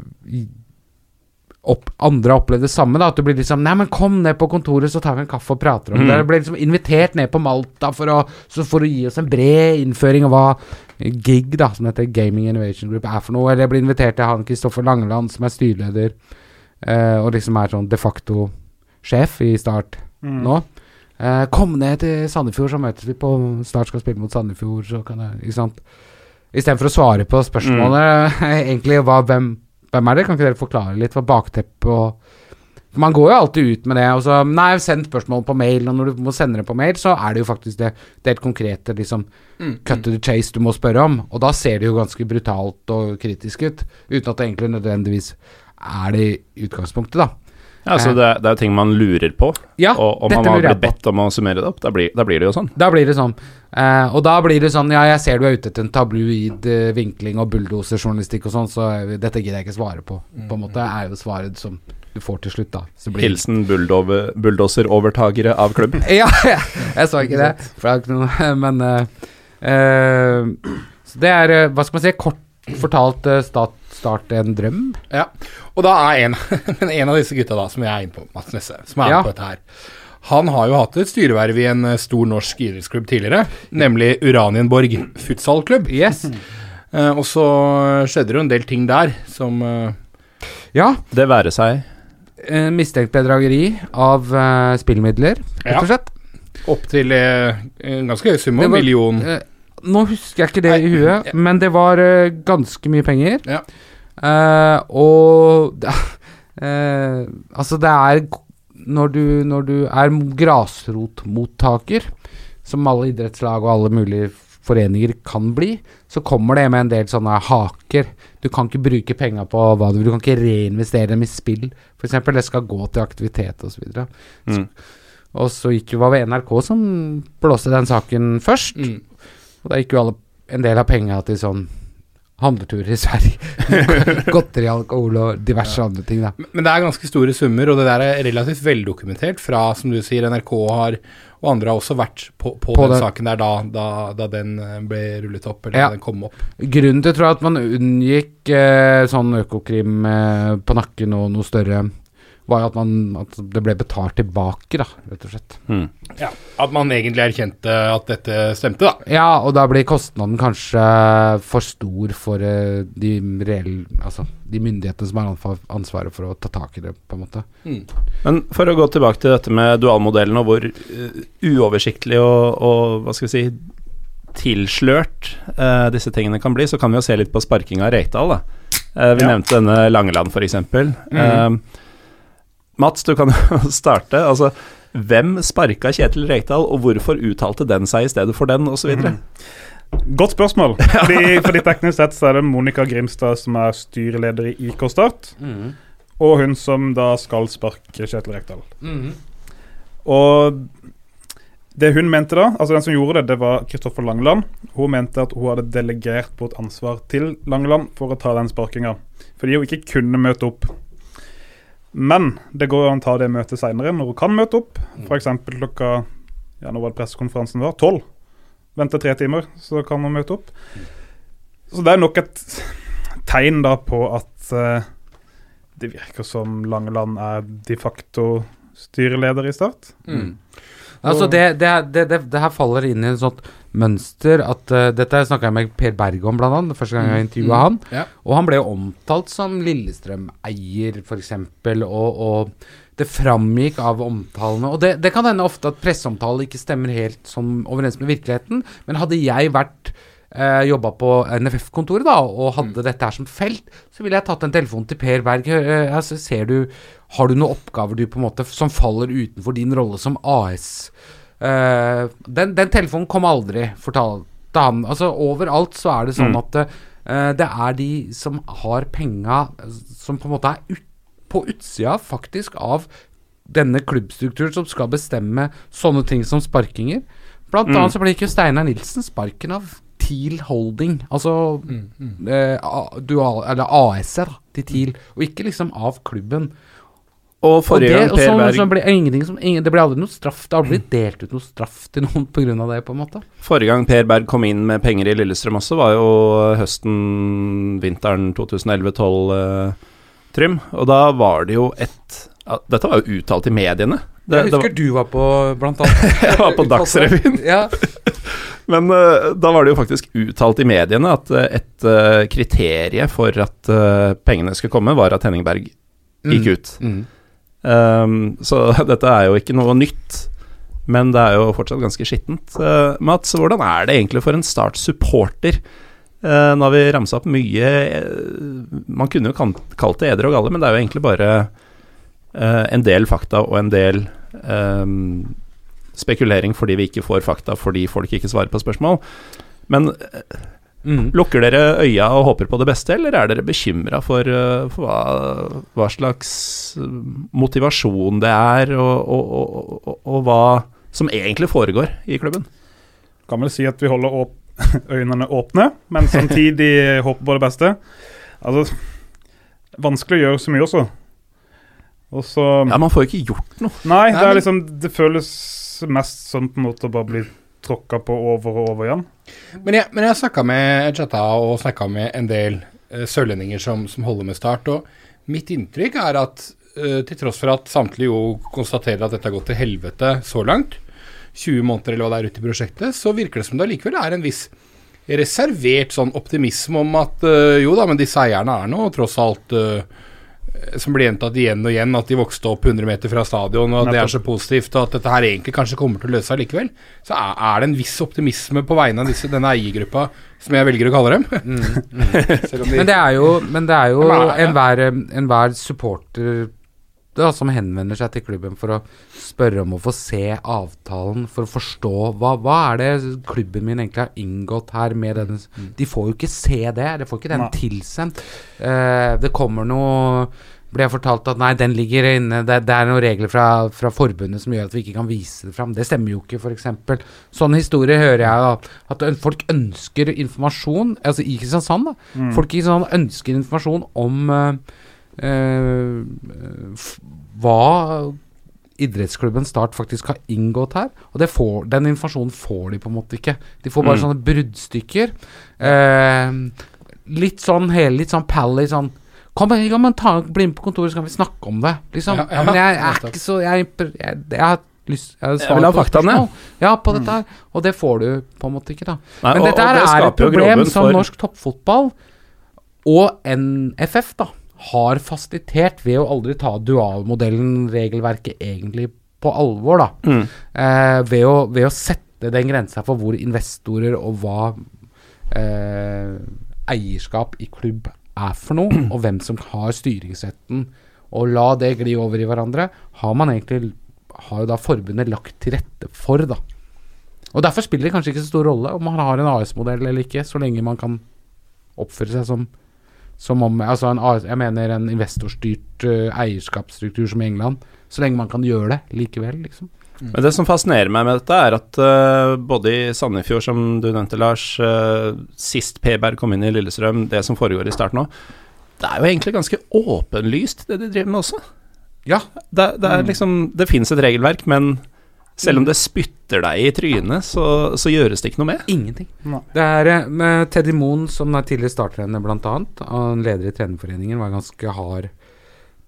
Speaker 2: opp, Andre har opplevd det samme. da At du blir liksom Nei, men kom ned på kontoret, så tar vi en kaffe og prater om
Speaker 1: Mm.
Speaker 2: det. Du ble liksom invitert ned på Malta for å, så for å gi oss en bred innføring av hva GIG, da som heter Gaming Innovation Group, er for noe. Eller jeg ble invitert til han Kristoffer Langeland, som er styreleder, uh, og liksom er sånn de facto sjef i Start
Speaker 4: Mm.
Speaker 2: nå. Eh, kom ned til Sandefjord, så møtes vi på Snart skal spille mot Sandefjord, så kan jeg Ikke sant. Istedenfor å svare på spørsmålet egentlig hva, hvem, hvem er det, kan ikke dere forklare litt hva bakteppet og Man går jo alltid ut med det, og så Nei, send spørsmål på mail, og når du må sende det på mail, så er det jo faktisk det, det helt konkrete, liksom cut to the chase du må spørre om. Og da ser det jo ganske brutalt og kritisk ut, uten at det egentlig nødvendigvis er det i utgangspunktet, da.
Speaker 1: Ja, så det, er- det er ting man lurer på,
Speaker 2: Ja,
Speaker 1: og om man har blitt bedt om å summere det opp, da blir, da blir det jo sånn.
Speaker 2: Da blir det sånn. Uh, og da blir det sånn Ja, jeg ser du er ute etter en tabloid uh, vinkling og bulldoserjournalistikk og sånn, så eh, dette gidder jeg ikke svare på. På en måte er jo svaret som du får til slutt, da. Så blir
Speaker 1: Hilsen bulldozerovertagere av klubb.
Speaker 2: Ja, jeg sa ikke det. For det er ikke noe Men uh, eh, Så det er, eh, hva skal man si, kort fortalt eh, start, start en drøm.
Speaker 3: Ja, og da er en, en av disse gutta da, som jeg er inne på, Mats Nesse, som er
Speaker 2: Ja.
Speaker 3: på dette her, han har jo hatt et styreverv i en eh, stor norsk idrettsklubb tidligere, nemlig Uranienborg futsalklubb.
Speaker 2: Yes.
Speaker 3: Eh, og så skjedde det jo en del ting der som
Speaker 2: Ja.
Speaker 1: Det være seg
Speaker 2: eh, mistenkt bedrageri av spillmidler, rett
Speaker 3: Ja.
Speaker 2: og slett.
Speaker 3: opp til eh, en ganske høy sum, en million.
Speaker 2: Nå husker jeg ikke det i huet,
Speaker 3: ja.
Speaker 2: men det var uh, ganske mye penger.
Speaker 3: Ja.
Speaker 2: Uh, og uh, Altså, det er når du, når du er grasrotmottaker, som alle idrettslag og alle mulige foreninger kan bli, så kommer det med en del sånne haker. Du kan ikke bruke penga på hva du vil, du kan ikke reinvestere dem i spill, f.eks. Det skal gå til aktivitet osv.
Speaker 1: Mm.
Speaker 2: Og så gikk jo var det NRK som blåste den saken først.
Speaker 3: Mm.
Speaker 2: Og da gikk jo alle, en del av penga til sånn handleturer i Sverige. Godteri, alkohol og diverse andre ting, da.
Speaker 3: Men det er ganske store summer, og det der er relativt veldokumentert fra, som du sier, NRK har, og andre har også vært på, på,
Speaker 2: På
Speaker 3: den
Speaker 2: det.
Speaker 3: saken der da, da, da den eh, ble rullet opp, eller
Speaker 2: Ja.
Speaker 3: da den kom opp.
Speaker 2: Grunnen til tror jeg at man unngikk eh, sånn økokrim eh, på nakken og noe større, var jo at, man, at det ble betalt tilbake, da, rett og slett.
Speaker 1: Mm.
Speaker 3: Ja, At man egentlig erkjente at dette stemte, da.
Speaker 2: Ja, og da blir kostnaden kanskje for stor for eh, de reelle Altså de myndighetene som har ansvaret for å ta tak i det, på en måte.
Speaker 1: Men for å gå tilbake til dette med dualmodellen og hvor eh, uoversiktlig og, og hva skal vi si tilslørt uh, disse tingene kan bli, så kan vi jo se litt på sparkinga av Reital. Da. Eh, vi
Speaker 4: Ja.
Speaker 1: nevnte denne Langeland, f.eks. Mm. Mats, du kan jo starte. Altså, hvem sparka Kjetil Rekdal, og hvorfor uttalte den seg i stedet for den, osv.?
Speaker 4: Mm. Godt spørsmål. Fordi, fordi teknisk sett så er det Monica Grimstad som er styreleder i IK Start, og hun som da skal sparke Kjetil Rekdal. Og det hun mente da, altså den som gjorde det, det var Kristoffer Langeland. Hun mente at hun hadde delegert bort ansvar til Langeland for å ta den sparkinga. Fordi hun ikke kunne møte opp. Men det går an å ta det møtet seinere, når hun kan møte opp. F.eks. klokka ja, nå var det pressekonferansen var, tolv. Vente tre timer, så kan hun møte opp. Så det er nok et tegn da på at uh, det virker som Langeland er de facto styreleder i Start.
Speaker 2: Altså det, det, det, det, det her faller inn i en sånt mønster at uh, Dette snakka jeg med Per Berg om, blant annet, første gang jeg intervjua han.
Speaker 3: Ja.
Speaker 2: Og han ble jo omtalt som Lillestrøm-eier, f.eks., og, og det framgikk av omtalene. Og det, det kan hende ofte at presseomtale ikke stemmer helt sånn overens med virkeligheten, men hadde jeg vært eh, jobba på NFF-kontoret da, og hadde dette her som felt, så ville jeg tatt en telefon til Per Berg. Eh, altså, ser du, har du noen oppgaver du på en måte som faller utenfor din rolle som AS? Eh, den, den telefonen kom aldri, fortalte han. Altså Overalt så er det sånn at uh, det er de som har penga, eh, som på en måte er ut, på utsida faktisk av denne klubbstrukturen som skal bestemme sånne ting som sparkinger. Blant annet så ble ikke Steinar Nilsen sparken av TIL Holding, altså eh, A- dual, eller AS-er til TIL, og ikke liksom av klubben.
Speaker 1: Og
Speaker 2: Og
Speaker 1: forrige
Speaker 2: det,
Speaker 1: gang Per
Speaker 2: sånn,
Speaker 1: Berg
Speaker 2: så ble ingenting som, ingen, det ble aldri noe straff. Det har aldri blitt delt ut noe straff til noen pga. det, på en måte.
Speaker 1: Forrige gang Per Berg kom inn med penger i Lillestrøm også, var jo høsten, vinteren 2011-2012, eh, Trym. Og da var det jo et Dette var jo uttalt i mediene. Det, det var,
Speaker 2: du var på blant annet
Speaker 1: jeg var på Dagsrevyen.
Speaker 2: Ja.
Speaker 1: Men uh, da var det jo faktisk uttalt i mediene at uh, et uh, kriterie for at pengene skulle komme, var at Henning Berg gikk ut.
Speaker 2: Mm.
Speaker 1: Um, så dette er jo ikke noe nytt, men det er jo fortsatt ganske skittent. Uh, Mats, hvordan er det egentlig for en Start-supporter? Uh, nå har vi ramsa opp mye uh, Man kunne jo kalt det eder og galle, men det er jo egentlig bare uh, en del fakta og en del um, spekulering fordi vi ikke får fakta fordi folk ikke svarer på spørsmål. Men
Speaker 2: Mm.
Speaker 1: lukker dere øya og håper på det beste, eller er dere bekymra for, uh, for hva, hva slags uh, motivasjon det er, og, og, og, og, og hva som egentlig foregår i klubben?
Speaker 4: Kan vel si at vi holder åp øynene åpne, men samtidig håper på det beste. Altså, vanskelig å gjøre så mye også. Og så
Speaker 1: Ja, man får jo ikke gjort noe.
Speaker 4: Nei, det er liksom Det føles mest som på en måte å bare bli tråkka på over og over igjen.
Speaker 3: Men jeg, men jeg snakka med chatta og snakka med en del uh, sørlendinger som, som holder med Start, og mitt inntrykk er at uh, til tross for at samtlige jo konstaterer at dette har gått til helvete så langt, 20 måneder eller hva det er ute i prosjektet, så virker det som det allikevel er en viss reservert sånn optimisme om at uh, jo da, men disse eierne er nå tross alt eh, som blir gjentatt igjen og igjen, at de vokste opp 100 meter fra stadion, og at det er så positivt, og at dette her egentlig kanskje kommer til å løse seg likevel. Så er, er det en viss optimisme på vegne av disse, denne eiergruppa, som jeg velger å kalle dem. Selv om de,
Speaker 2: Men det er jo, men det er jo enhver, enhver supporter da, som henvender seg til klubben for å spørre om å få se avtalen, for å forstå hva, hva er det klubben min egentlig har inngått her med denne De får jo ikke se det, de får ikke den tilsendt. Eh, det kommer noe ble jeg fortalt at nei, den ligger inne, det, det er noen regler fra, fra forbundet som gjør at vi ikke kan vise det fram. Det stemmer jo ikke, f.eks. Sånne historier hører jeg da. At folk ønsker informasjon, altså i Kristiansand, da.
Speaker 4: Mm.
Speaker 2: Folk i Kristiansand ønsker informasjon om f- hva idrettsklubben Start faktisk har inngått her. Og det får, den informasjonen får de på en måte ikke. De får bare
Speaker 1: Mm.
Speaker 2: sånne bruddstykker. Eh, litt sånn hele litt sånn pally sånn Kom, ja, men ta, bli med på kontoret, så kan vi snakke om det. Liksom.
Speaker 3: Ja, ja,
Speaker 2: men jeg er ikke så Jeg, jeg, jeg, har lyst Jeg,
Speaker 1: Jeg vil ha faktaene.
Speaker 2: Ja, på dette her. Og det får du på en måte ikke, da.
Speaker 1: Nei,
Speaker 2: Men
Speaker 1: og-
Speaker 2: dette
Speaker 1: og
Speaker 2: her
Speaker 1: det
Speaker 2: er et problem som
Speaker 1: for-
Speaker 2: norsk toppfotball og NFF da har fasilitert ved å aldri ta dualmodellen, regelverket, egentlig på alvor. da
Speaker 1: Mm.
Speaker 2: eh, ved, å, ved å sette den grensa for hvor investorer og hva eh, eierskap i klubb er for noe, og hvem som har styringsretten, og la det gli over i hverandre, har man egentlig har jo da forbundet lagt til rette for, da. Og derfor spiller det kanskje ikke så stor rolle om man har en AS-modell eller ikke, så lenge man kan oppføre seg som som om Altså en jeg mener en investorstyrt eh, eierskapsstruktur som i England. Så lenge man kan gjøre det likevel, liksom.
Speaker 1: Men det som fascinerer meg med dette, er at uh, både i Sandefjord, som du nevnte, Lars, uh, sist P-Berg kom inn i Lillestrøm, det som foregår i start nå, det er jo egentlig ganske åpenlyst, det de driver med også.
Speaker 2: Ja.
Speaker 1: Det, det er liksom Det finnes et regelverk, men selv om det spytter deg i trynet, så, så gjøres det ikke noe med.
Speaker 2: Ingenting. Det er eh, med Teddy Moen, som er tidligere starttrener og en leder i trenerforeningen, var ganske hard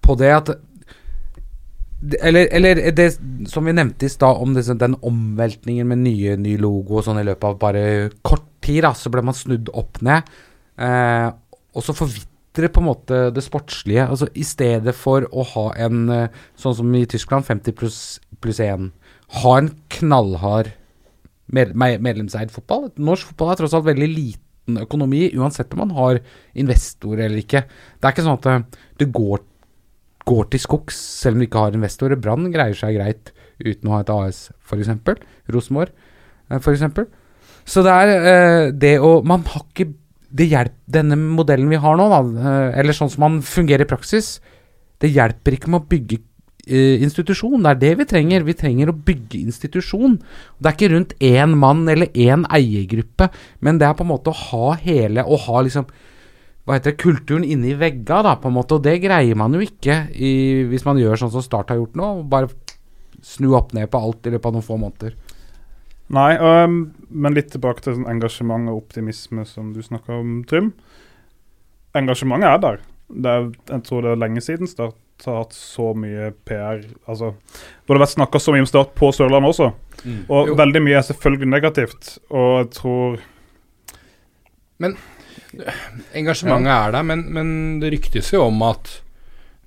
Speaker 2: på det at eller, eller det som vi nevnte i stad, om disse, den omveltningen med nye, ny logo og sånn i løpet av bare kort tid, da, så ble man snudd opp ned. Eh, og så forvitrer på en måte det sportslige. Altså I stedet for å ha en, eh, sånn som i Tyskland, 50 pluss pluss 1, ha en knallhard med, med, medlemseid fotball. Norsk fotball er tross alt veldig liten økonomi, uansett om man har investorer eller ikke. Det er ikke sånn at eh, det går, går til skogs selv om du ikke har investorer. Brann greier seg greit uten å ha et AS, f.eks. Rosenborg, eh, f.eks. Så det er eh, det å Man har ikke det hjelp, Denne modellen vi har nå, da, eller sånn som man fungerer i praksis, det hjelper ikke med å bygge institusjon. Det er det vi trenger. Vi trenger å bygge institusjon. Det er ikke rundt én mann eller én eiergruppe, men det er på en måte å ha hele Å ha liksom hva heter det, kulturen inni vegga, da, på en måte. Og det greier man jo ikke i, hvis man gjør sånn som Start har gjort nå. Bare snu opp ned på alt i løpet av noen få måneder.
Speaker 4: Nei, øhm, men litt tilbake til sånn engasjement og optimisme som du snakka om, Trym. Engasjementet er der. Er, jeg tror det er lenge siden Start har hatt så mye PR. Altså, hvor det har vært snakka så mye om Start på Sørlandet også. Og
Speaker 3: Jo.
Speaker 4: veldig mye er selvfølgelig negativt. Og jeg tror Men
Speaker 3: Engasjementet er der, men, men det ryktes jo om at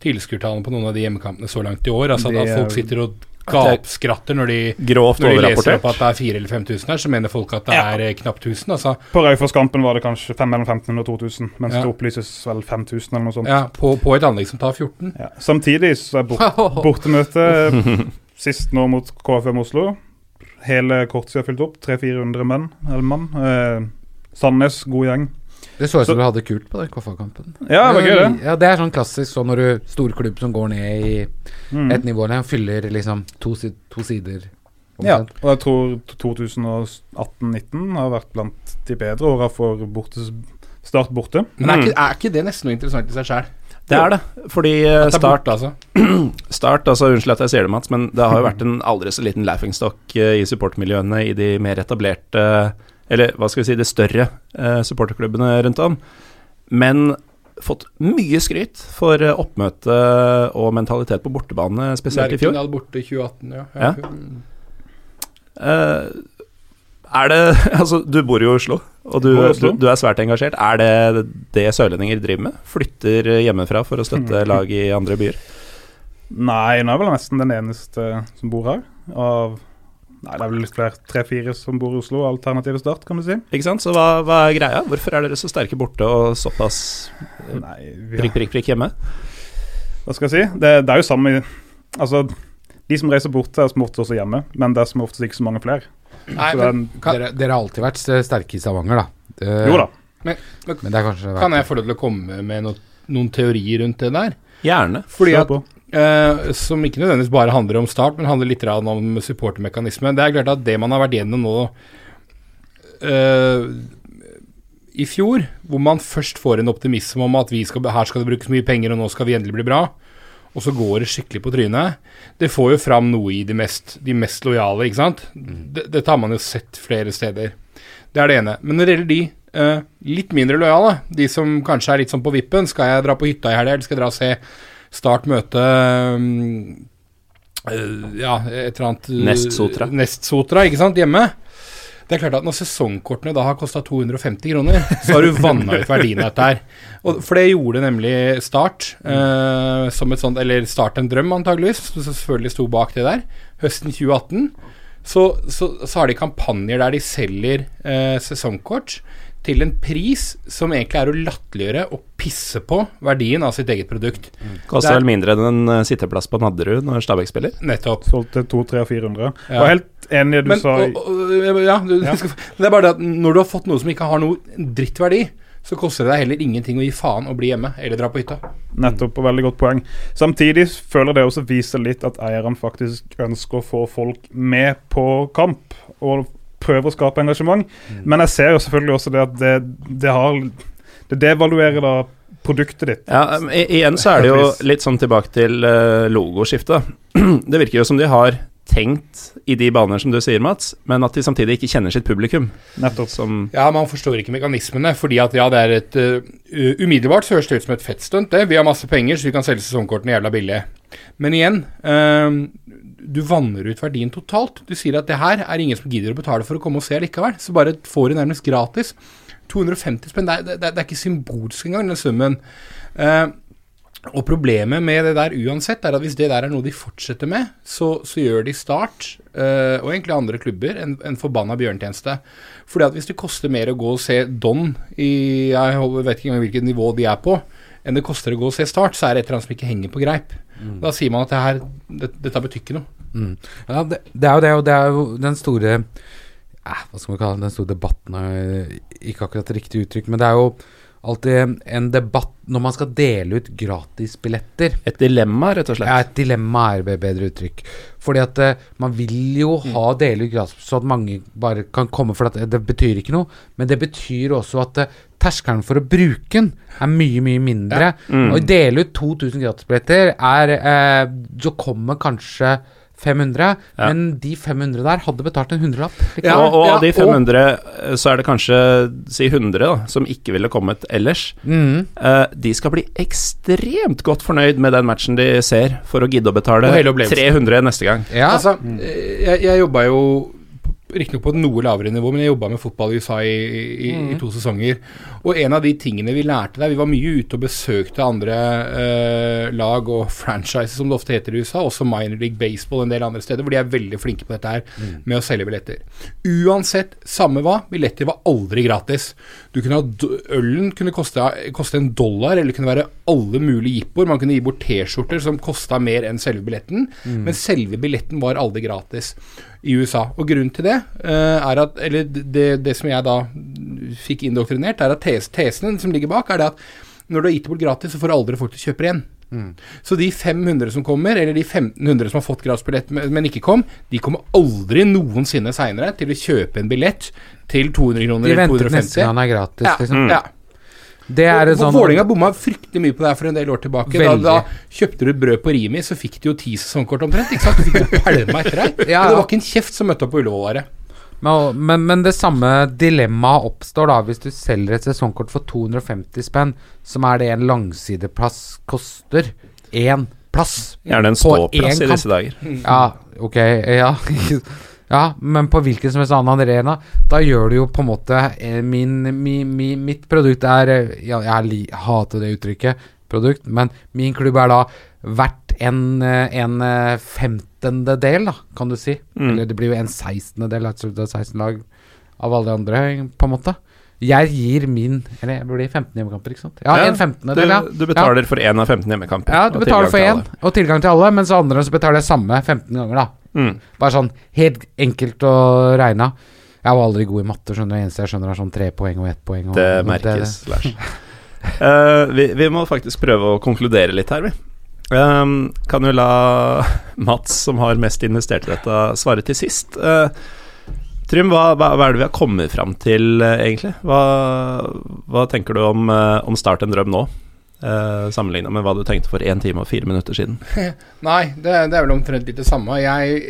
Speaker 3: tilskuertallene på noen av de hjemmekampene så langt i år Altså
Speaker 4: Det
Speaker 3: at folk sitter og gapskratter når de,
Speaker 1: Grovt
Speaker 3: når de leser opp at det er 4000 eller 5000 her, så mener folk at det
Speaker 4: Ja.
Speaker 3: er eh, knapt 1000. Altså,
Speaker 4: På Raufoss-kampen var det kanskje 5 mellom 1500 og 2000, mens
Speaker 3: Ja.
Speaker 4: det opplyses vel 5000 eller noe sånt.
Speaker 3: ja, på, på et anlegg som tar 14.
Speaker 4: Ja. Samtidig så er bort, bortemøte sist nå mot KFM Oslo. Hele kortsida fylt opp. 300-400 menn. Eller mann. Eh, Sandnes, god gjeng.
Speaker 2: Det så ut som du hadde kult på den KFA-kampen.
Speaker 4: Ja, det var gøy, det.
Speaker 2: Ja, det er sånn klassisk sånn når du storklubb som går ned i
Speaker 4: Mm.
Speaker 2: et nivå og fyller liksom to, to sider.
Speaker 4: Ja, og jeg tror 2018-19 har vært blant de bedre åra for bortes, Start borte.
Speaker 3: Men er
Speaker 1: Mm.
Speaker 3: ikke, er ikke det nesten noe interessant i seg sjøl?
Speaker 1: Det er det. Fordi eh,
Speaker 3: det er
Speaker 1: Start,
Speaker 3: altså.
Speaker 1: start altså Unnskyld at jeg sier det, Mats, men det har jo vært en aldri så liten laughingstock eh, i supportmiljøene i de mer etablerte Eller hva skal vi si, de større eh, supporterklubbene rundt om. Men fått mye skryt for eh, oppmøte og mentalitet på bortebane, spesielt i fjor.
Speaker 3: Lerkendal borte i 2018, ja.
Speaker 1: Ja.
Speaker 3: ja.
Speaker 1: Uh, er det Altså, du bor jo i Oslo, og du,
Speaker 4: Oslo.
Speaker 1: du, du er svært engasjert. Er det det sørlendinger driver med? Flytter hjemmefra for å støtte
Speaker 4: Mm.
Speaker 1: lag i andre byer?
Speaker 4: Nei, nå er vel nesten den eneste som bor her. Av Nei, det er vel flere. Tre-fire som bor i Oslo. Alternative Start, kan du si.
Speaker 1: Ikke sant? Så hva, hva er greia? Hvorfor er dere så sterke borte og såpass
Speaker 4: Nei, vi
Speaker 1: prikk, prikk, prikk hjemme?
Speaker 4: Hva skal jeg si? Det, det er jo samme Altså, de som reiser borte, er som oftest også hjemme, men det er som oftest ikke så mange flere.
Speaker 3: Nei,
Speaker 4: Så er
Speaker 3: men
Speaker 4: en,
Speaker 3: kan,
Speaker 2: Dere, dere har alltid vært sterke i Stavanger, da. Det-
Speaker 4: jo da.
Speaker 2: Men det er kanskje
Speaker 3: kan jeg få lov til å komme med noe, noen teorier rundt det der?
Speaker 1: Gjerne.
Speaker 3: Fordi at eh, Som ikke nødvendigvis bare handler om start, men handler litt om supportermekanisme. Det er klart at det man har vært gjennom nå uh, i fjor, hvor man først får en optimisme om at vi skal, her skal det brukes mye penger, og nå skal vi endelig bli bra, og så går det skikkelig på trynet, det får jo fram noe i de mest, de mest lojale, ikke sant? Det, dette har man jo sett flere steder. Det er det ene. Men når det gjelder de uh, litt mindre lojale, de som kanskje er litt sånn på vippen, skal jeg dra på hytta i helga, eller skal jeg dra og se Start møte mm, eh, Ja, et eller annet eh,
Speaker 1: Nest-Sotra.
Speaker 3: Nest-Sotra, ikke sant, hjemme. Det er klart at Når sesongkortene da har kosta 250 kroner, så har du vanna ut verdien av dette her. Og, for det gjorde nemlig Start, eh, som et sånt, eller Start en drøm, antageligvis, som selvfølgelig sto bak det der, høsten 2018. Så, så, så har de kampanjer der de selger eh, sesongkort til en pris som egentlig er å latterliggjøre og pisse på verdien av sitt eget produkt.
Speaker 1: Koster
Speaker 3: Det er-
Speaker 1: vel mindre enn en eh, sitteplass på Nadderud når Stabæk spiller.
Speaker 3: Nettopp.
Speaker 4: Solgt til 200-400.
Speaker 3: Ja.
Speaker 4: Og helt enig i det du
Speaker 3: Men,
Speaker 4: sa.
Speaker 3: og, og, ja, du,
Speaker 4: Ja.
Speaker 3: Skal, det er bare det at når du har fått noe som ikke har noe drittverdi, så koster det deg heller ingenting å gi faen og bli hjemme eller dra på hytta.
Speaker 4: Nettopp, og veldig godt poeng. Samtidig føler det også viser litt at eierne faktisk ønsker å få folk med på kamp, og prøver å skape engasjement. Men jeg ser jo selvfølgelig også det at det, det har Det devaluerer da produktet ditt.
Speaker 1: Ja, i, Igjen så er det jo litt sånn tilbake til uh, logoskiftet. Det virker jo som de har tenkt i de baner som du sier, Mats, men at de samtidig ikke kjenner sitt publikum.
Speaker 4: Nettopp.
Speaker 1: Som
Speaker 3: Ja, man forstår ikke mekanismene, fordi at ja, det er et uh, Umiddelbart så høres det ut som et fettstunt, det. Vi har masse penger, så vi kan selge sesongkortene jævla billig. Men igjen, uh, du vanner ut verdien totalt. Du sier at det her er ingen som gidder å betale for å komme og se likevel, så bare får du nærmest gratis. 250 spenn, det det, det er ikke symbolsk engang, den summen. Eh, og problemet med det der uansett, er at hvis det der er noe de fortsetter med, så, så gjør de Start, eh, og egentlig andre klubber, en, en forbanna bjørntjeneste. Fordi at hvis det koster mer å gå og se Don i Jeg vet ikke engang hvilket nivå de er på, enn det koster å gå og se Start, så er det et eller annet som ikke henger på greip. Da sier man at det her, det, dette betyr ikke noe.
Speaker 2: Mm. Ja, det, det er jo det, og det er jo den store eh, Hva skal man kalle? Den store debatten ikke akkurat riktig uttrykk, men det er jo alltid en debatt når man skal dele ut gratisbilletter.
Speaker 1: et dilemma, rett og slett.
Speaker 2: Ja, et dilemma er et bedre uttrykk. Fordi at eh, man vil jo ha dele ut gratis, så at mange bare kan komme, for at det betyr ikke noe. Men det betyr også at eh, terskelen for å bruke den er mye, mye mindre.
Speaker 1: Mm.
Speaker 2: Og dele ut 2000 gratisbilletter er eh, Så kommer kanskje 500,
Speaker 1: Ja.
Speaker 2: men de 500 der hadde betalt en hundrelapp.
Speaker 3: Ja,
Speaker 1: og, og av de 500, eh, så er det kanskje si 100 da, som ikke ville kommet ellers.
Speaker 2: Mm.
Speaker 1: Uh, de skal bli ekstremt godt fornøyd med den matchen de ser, for å gidde å betale
Speaker 3: Og hele opplevelsen.
Speaker 1: 300 neste gang.
Speaker 2: Ja.
Speaker 3: Altså, eh, jeg, jeg jobba jo Riktignok på et noe lavere nivå, men jeg jobba med fotball i USA i, i, i to sesonger. Og en av de tingene vi lærte der Vi var mye ute og besøkte andre eh, lag og franchises, som det ofte heter i USA. Også minor league baseball en del andre steder, hvor de er veldig flinke på dette her med å selge billetter. Uansett, samme hva, billetter var aldri gratis. Du kunne ha Ølen kunne koste, koste en dollar, eller det kunne være alle mulige jippoer. Man kunne gi bort T-skjorter som kosta mer enn selve billetten, men selve billetten var aldri gratis i USA. Og grunnen til det eh, er at Eller det, det som jeg da fikk indoktrinert, er at tes, tesen som ligger bak, er det at når du har gitt det bort gratis, så får aldri folk til å kjøpe igjen. igjen. Så de 500 som kommer, eller de 1500 som har fått gradsbillett, men men ikke kom, de kommer aldri noensinne seinere til å kjøpe en billett til 200 kroner eller
Speaker 2: venter De neste
Speaker 3: 250.
Speaker 2: gang det er gratis.
Speaker 3: Ja,
Speaker 2: Liksom.
Speaker 3: ja.
Speaker 2: Det er
Speaker 3: Og
Speaker 2: sånn
Speaker 3: Vålerenga bomma fryktelig mye på det her for en del år tilbake. Da, da kjøpte du brød på Rimi, så fikk du jo ti sesongkort omtrent. Ikke sant? Du fikk jo pælma etter deg.
Speaker 2: Ja,
Speaker 3: Det var ikke en kjeft som møtte opp på Ullevål.
Speaker 2: Men, men, men det samme dilemmaet oppstår da hvis du selger et sesongkort for 250 spenn, som er det en langsideplass koster. Én plass.
Speaker 1: Gjerne en ståplass i disse dager.
Speaker 2: Ja, ok, ja. Ja, men på hvilken som helst annen arena, da gjør du jo på en måte eh, min, mi, mi, Mitt produkt er eh, Ja, jeg hater det uttrykket, produkt, men min klubb er da verdt en, eh, en femtende del, da, kan du si.
Speaker 1: Mm.
Speaker 2: Eller det blir jo en sekstendedel av et 16 lag av alle de andre, på en måte. Jeg gir min Eller det blir 15 hjemmekamper, ikke sant? Ja,
Speaker 1: Ja,
Speaker 2: en femtendedel, ja.
Speaker 1: Du, betaler betaler for én av 15 hjemmekamper.
Speaker 2: Ja, du betaler for én, og tilgang til alle, mens andre så betaler jeg samme 15 ganger, da.
Speaker 1: Mm.
Speaker 2: Bare sånn helt enkelt å regne. Jeg var aldri god i matte, skjønner du. Det eneste jeg skjønner, er sånn tre poeng og ett poeng. Og,
Speaker 1: Det merkes, Lars. uh, vi, vi må faktisk prøve å konkludere litt her, vi. Um, kan jo la Mats, som har mest investert i dette, svare til sist. Uh, Trym, hva, hva, er det vi har kommet fram til, uh, egentlig? Hva, hva, tenker du om, om Start en drøm nå? Uh, Sammenligna med hva du tenkte for én time og fire minutter siden?
Speaker 3: Nei, det, det, er vel omtrent litt det samme. Jeg,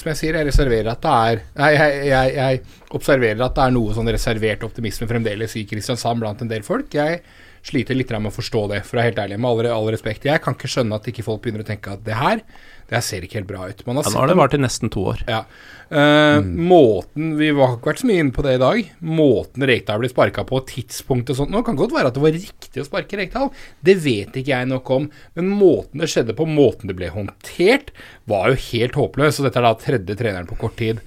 Speaker 3: som jeg sier, jeg reserverer at det er Nei, jeg, jeg, jeg, observerer at det er noe sånn reservert optimisme fremdeles i Kristiansand blant en del folk. Jeg sliter litt med å forstå det, for å være helt ærlig. Med all, all, respekt. Jeg kan ikke skjønne at ikke folk begynner å tenke at det her det ser ikke helt bra ut.
Speaker 1: ja, nå har det vart i nesten to år.
Speaker 3: Ja. Uh, mm. Måten Vi har ikke vært så mye inne på det i dag. Måten Rekdal ble sparka på, tidspunktet og sånt Nå kan godt være at det var riktig å sparke Rekdal. Det vet ikke jeg nok om. Men måten det skjedde på, måten det ble håndtert, var jo helt håpløs. Og dette er da tredje treneren på kort tid.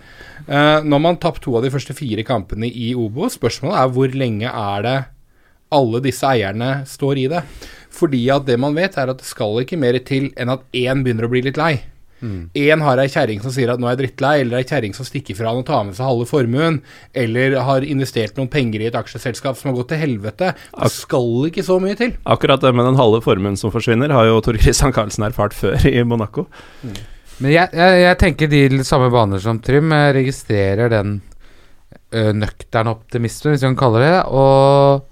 Speaker 3: Uh, når man tapt to av de første fire kampene i Obo. Spørsmålet er hvor lenge er det alle disse eierne står i det. Fordi at det man vet, er at det skal ikke mer til enn at én begynner å bli litt lei. Én mm. har ei kjerring som sier at nå er jeg drittlei, eller ei kjerring som stikker fra han og tar med seg halve formuen, eller har investert noen penger i et aksjeselskap som har gått til helvete. Det skal ikke så mye til.
Speaker 1: Akkurat det med den halve formuen som forsvinner, har jo Tor Christian Karlsen erfart før i Monaco. Mm.
Speaker 2: Men jeg, jeg, jeg, tenker de samme baner som Trym. Jeg registrerer den nøkterne optimismen, hvis vi kan kalle det og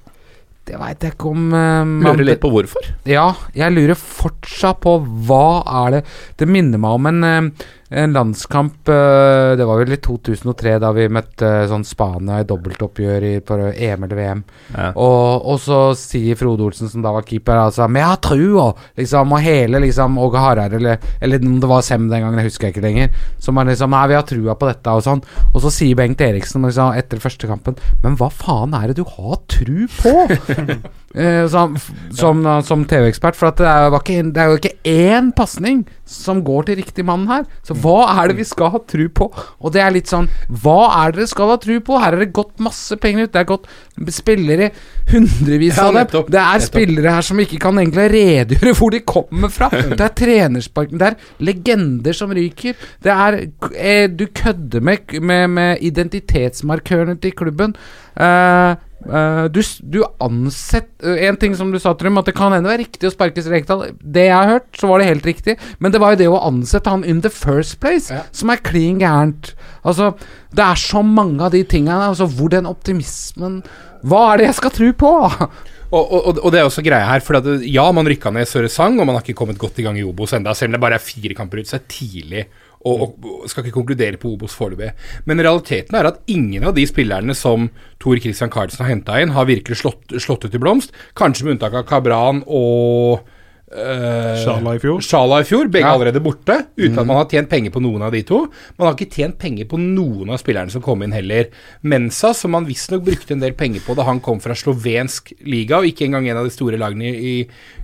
Speaker 2: det veit jeg ikke om uh,
Speaker 1: Lurer litt på hvorfor?
Speaker 2: Ja, jeg lurer fortsatt på hva er det Det minner meg om en uh, en landskamp uh, Det var vel i 2003 da vi møtte uh, sånn Spania i dobbeltoppgjør i, på EM eller VM. Ja. Og, og, så sier Frode Olsen, som da var keeper, altså Vi har trua! Liksom, og hele liksom Åge Hareide, eller, eller om det var Sem den gangen, jeg husker jeg ikke lenger, som er liksom Nei, vi har trua på dette, og sånn. Og så sier Bengt Eriksen liksom, etter første kampen Men hva faen er det du har tru på? uh, som, som, som TV-ekspert. For det er, ikke, det, er jo ikke én pasning som går til riktig mann her. Så hva er det vi skal ha tru på? Og det er litt sånn Hva er det dere skal ha tru på? Her er det gått masse penger ut. Det er gått spillere, hundrevis av dem. Det er spillere her som ikke kan egentlig redegjøre hvor de kommer fra. Det er trenerspark Det er legender som ryker. Det er eh, Du kødder med, med, med identitetsmarkørene til klubben. Uh, Uh, du, du ansett uh, En ting som du sa, Trym, at det kan hende det er riktig å sparke Rekdal. Det jeg har hørt, så var det helt riktig. Men det var jo det å ansette han in the first place ja. som er klin gærent. Altså, det er så mange av de tingene. Altså, hvor den optimismen Hva er det jeg skal tro på?
Speaker 3: Og, og, og, det er også greia her, for at, ja, man rykka ned Søre Sang, og man har ikke kommet godt i gang i Obos ennå, selv om det bare er fire kamper ut, så er det tidlig og, og, skal ikke konkludere på Obos foreløpig. Men realiteten er at ingen av de spillerne som Tor Christian Carlsen har henta inn, har virkelig slått, slått, ut i blomst. Kanskje med unntak av Kabran og
Speaker 4: Sjala i fjor.
Speaker 3: Sjala i fjor, Begge ja. allerede borte, uten mm. at man har tjent penger på noen av de to. Man har ikke tjent penger på noen av spillerne som kom inn heller. Mensa, som man visstnok brukte en del penger på da han kom fra slovensk liga, og ikke engang en av de store lagene i,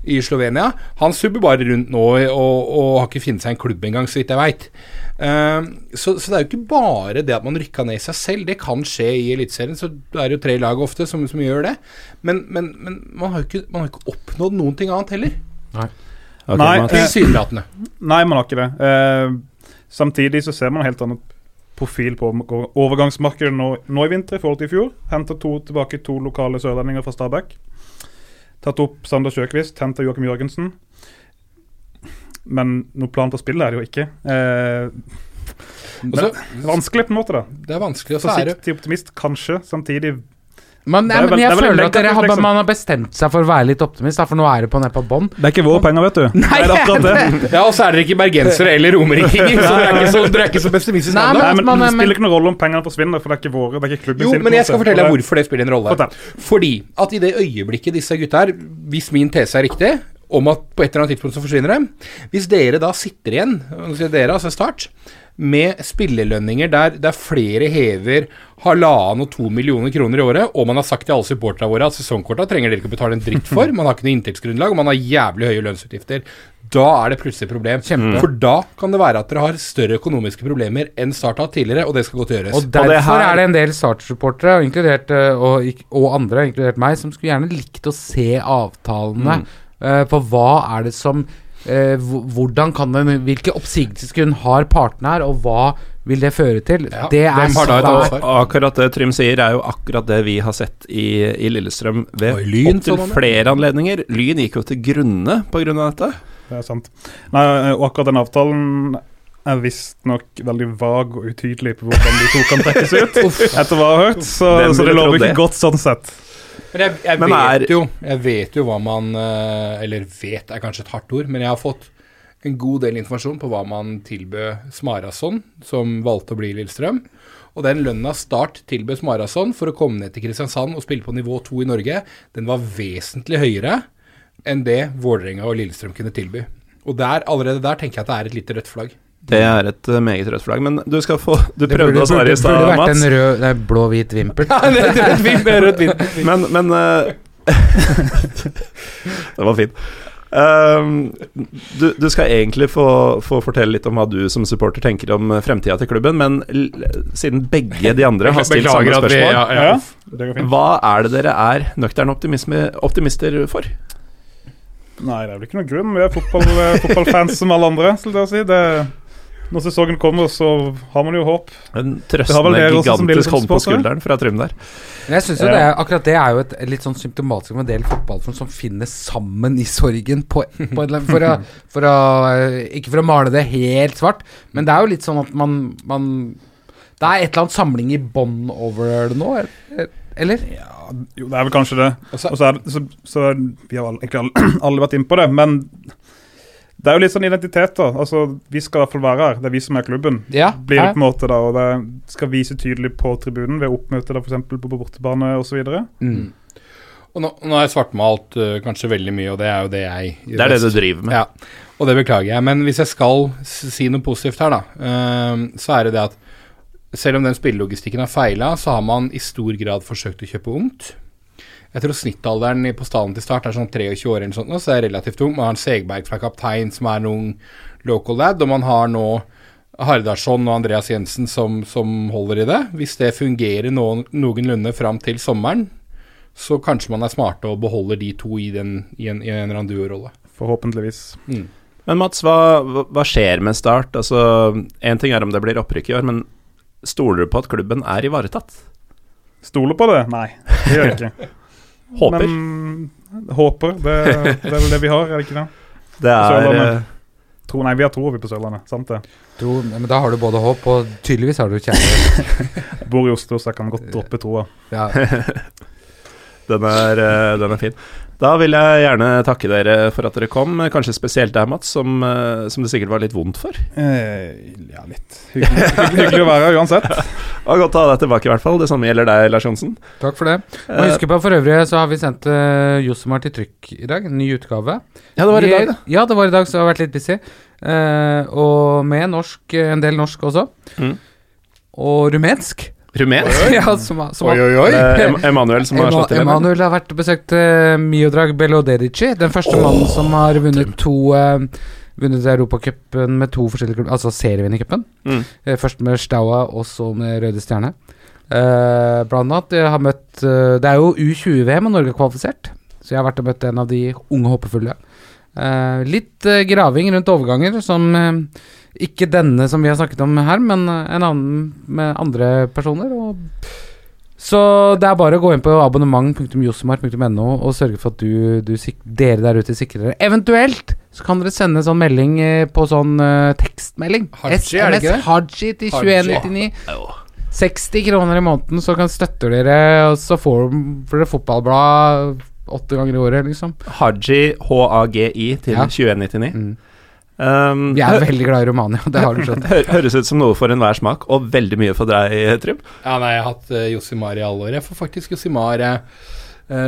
Speaker 3: i Slovenia, han subber bare rundt nå og, og, har ikke funnet seg en klubb engang, så vidt jeg veit. Uh, så, så, det er jo ikke bare det at man rykka ned i seg selv. Det kan skje i Eliteserien, så det er jo tre lag ofte som, som gjør det. Men, men, men man, har ikke, man har ikke oppnådd noen ting annet heller.
Speaker 2: Nei.
Speaker 4: Okay, nei, man, nei, man har ikke det. Eh, samtidig så ser man en helt annen profil på overgangsmarkedet nå, nå, i vinter i forhold til i fjor. Henter to, tilbake to lokale sørlendinger fra Stabæk. Tatt opp Sander Sjøkvist, henter Joakim Jørgensen. Men noen plan for spillet er det jo ikke. Eh, Også, det er vanskelig på en måte, da.
Speaker 3: Det er vanskelig å
Speaker 4: Forsiktig optimist, kanskje. Samtidig
Speaker 2: men, nei, men jeg føler at har, liksom. man har bestemt seg for å være litt optimist, da, for nå er det på ned på bånn.
Speaker 4: Det er ikke våre penger, vet du.
Speaker 2: Nei, det er akkurat
Speaker 3: det. ja, Og så er dere ikke bergensere eller romerikinger, så dere er ikke så, dere er ikke så pessimistiske.
Speaker 4: Nei, men, nei, men, det spiller ikke noen rolle om pengene forsvinner, for det er ikke våre. Det er ikke klubben
Speaker 3: jo, sin. Men jeg skal fortelle deg hvorfor det spiller en rolle. Fortell. Fordi at i det øyeblikket disse gutta her, hvis min tese er riktig, om at på et eller annet tidspunkt så forsvinner de Hvis dere da sitter igjen, dere altså Start, med spillelønninger der, der flere hever halvannen og to millioner kroner i året, og man har sagt til alle supporterne våre at sesongkorta trenger dere ikke å betale en dritt for, man har ikke noe inntektsgrunnlag, og man har jævlig høye lønnsutgifter. Da er det plutselig et problem. Kjempe. For da kan det være at dere har større økonomiske problemer enn Start har tidligere, og det skal godt gjøres.
Speaker 2: Og Derfor og her... er det en del Start-supportere, og, og, og, andre, inkludert meg, som skulle gjerne likt å se avtalene mm. uh, på hva er det som eh, hvordan kan den, hvilke oppsigelsesgrunn har partene her, og hva vil det føre til?
Speaker 3: Ja,
Speaker 2: det er svært
Speaker 1: akkurat det Trym sier, er jo akkurat det vi har sett i, i Lillestrøm ved
Speaker 3: Oi, Lyn,
Speaker 1: opptil
Speaker 3: sånn,
Speaker 1: flere anledninger. Lyn gikk jo til grunne pga. dette.
Speaker 4: Det er sant. Nei, og akkurat den avtalen er visstnok veldig vag og utydelig på hvordan de to kan trekkes ut. etter hva jeg har hørt, så, så det lover ikke godt sånn sett.
Speaker 3: Men jeg, jeg,
Speaker 1: Men
Speaker 3: vet
Speaker 1: er-
Speaker 3: jo, jeg vet jo hva man eh, Eller vet er kanskje et hardt ord, men jeg har fått en god del informasjon på hva man tilbød Smarason, som valgte å bli Lillestrøm. Og den lønna Start tilbød Smarason for å komme ned til Kristiansand og spille på nivå 2 i Norge, den var vesentlig høyere enn det Vålerenga og Lillestrøm kunne tilby. Og der, allerede der tenker jeg at det er et lite rødt flagg.
Speaker 1: Det er et eh, meget rødt flagg. Men du skal få Du prøvde
Speaker 2: burde,
Speaker 1: å svare i stad,
Speaker 2: burde vært en rød, nei, blå-hvit vimpel.
Speaker 1: Men, men uh, Det var fint. Um, du, du skal egentlig få, få fortelle litt om hva du som supporter tenker om fremtida til klubben, men l siden begge de andre har stilt samme
Speaker 3: spørsmål, vi ja, ja.
Speaker 4: Ja, det
Speaker 1: hva er det dere er nøkterne optimister for?
Speaker 4: Nei, det er vel ikke noe grunn. Vi er fotball, eh, fotballfans som alle andre, Skal jeg si. Det, når sesongen kommer, så har man jo håp.
Speaker 1: En trøstende, gigantisk hånd på skulderen fra Trym der.
Speaker 2: Men jeg synes jo
Speaker 4: Ja.
Speaker 2: det er, akkurat det er jo et litt sånn symptomatisk med en del fotballfolk som finner sammen i sorgen på, på en, for, å, for å Ikke for å male det helt svart, men det er jo litt sånn at man, man Det er et eller annet samling i bånn over det nå, eller?
Speaker 4: Ja, jo, det er vel kanskje det.
Speaker 3: Og så-
Speaker 4: så er så, så Vi har egentlig alle, alle vært inne på det, men det er jo litt sånn identitet, da. Altså, Vi skal i hvert fall være her. Det er vi som er klubben.
Speaker 2: Ja,
Speaker 4: Blir det på en måte da, og det skal vise tydelig på tribunen ved oppmøte da, for eksempel på bortebane osv.
Speaker 2: Mm.
Speaker 3: Og nå, nå har jeg svartmalt uh, kanskje veldig mye, og det er jo det jeg gjør
Speaker 1: Det er det du driver med.
Speaker 3: Ja, og det beklager jeg. Men hvis jeg skal si noe positivt her, da, uh, så er det det at selv om den spillelogistikken har feila, så har man i stor grad forsøkt å kjøpe ungt. Jeg tror snittalderen på stallen til start er sånn 23 år eller sånt, nå, så det er relativt ung. Man har en Segberg fra kaptein som er en ung local lad, og man har nå Hardarson og Andreas Jensen som, som holder i det. Hvis det fungerer noen, noenlunde fram til sommeren, så kanskje man er smarte og beholder de to i, den, i en, i en eller annen duorolle.
Speaker 4: Forhåpentligvis.
Speaker 3: Mm.
Speaker 1: Men Mats, hva hva skjer med Start? Altså, Én ting er om det blir opprykk i år, men stoler du på at klubben er ivaretatt?
Speaker 4: Stoler på det? Nei, det gjør jeg ikke.
Speaker 1: Håper.
Speaker 4: Men håper. Det, det er vel det vi har, er det ikke det?
Speaker 1: det er eh,
Speaker 4: Tro, nei, vi har tro vi på Sørlandet. Sant det.
Speaker 2: Tro, men da har du både håp, og tydeligvis har du kjærlighet.
Speaker 4: Bor i Oslo, så jeg kan godt droppe troa.
Speaker 2: Ja.
Speaker 1: Den er, eh, den er fin. Da vil jeg gjerne takke dere for at dere kom, kanskje spesielt deg, Mats, som, eh, som det sikkert var litt vondt for.
Speaker 4: Eh, ja, litt. Hyggelig, hyggelig, å være her uansett.
Speaker 1: Og godt å ha deg tilbake, i hvert fall. Det samme gjelder deg, Lars Johnsen.
Speaker 2: Takk for det.
Speaker 1: Og
Speaker 2: husk huske på For øvrig så har vi sendt uh, Josemar til trykk i dag. En ny utgave.
Speaker 1: ja, det var i dag, da.
Speaker 2: Ja, det var i dag, så jeg har vært litt busy. Uh, og med norsk, en del norsk også.
Speaker 1: Mm.
Speaker 2: Og rumensk.
Speaker 1: Rumensk.
Speaker 2: ja, som, som
Speaker 3: Oi, oi, oi!
Speaker 1: Eh, Em- Emanuel som har
Speaker 2: Ema-
Speaker 1: slått til.
Speaker 2: Emanuel har vært og besøkt uh, Miodrag Beloderici. Den første mannen som har vunnet to uh, Vunnet Europacupen med to forskjellige klubber, altså serievinnercupen.
Speaker 1: Mm.
Speaker 2: Uh, Først med Staua, og så med Røde Stjerne. Uh, blant annet jeg har møtt eh, Det er jo U20-VM, og Norge er kvalifisert. Så jeg har vært og møtt en av de unge håpefulle. Eh, litt eh, graving rundt overganger, som eh, ikke denne som vi har snakket om her, men en annen med andre personer. Og så det er bare å gå inn på abonnement.josemar.no og sørge for at du, du, sik- dere der ute sikrer dere. Eventuelt så kan dere sende sånn melding eh, på sånn uh, tekstmelding.
Speaker 3: Haji, er det ikke?
Speaker 2: SMS Haji til
Speaker 3: Haji.
Speaker 2: 2199. 60 kroner i måneden, så kan støtter dere, og så får får dere fotballblad åtte ganger i året, liksom.
Speaker 1: Haji, H-A-G-I, til
Speaker 2: Ja.
Speaker 1: 2199.
Speaker 2: Mm.
Speaker 1: Um,
Speaker 2: jeg er veldig glad i Romania, det har du skjønt.
Speaker 1: hø- høres ut som noe for enhver smak, og veldig mye for deg, Trym.
Speaker 3: Ja, nei, jeg har hatt uh, Josimar i alle år. Jeg får faktisk Josimar uh,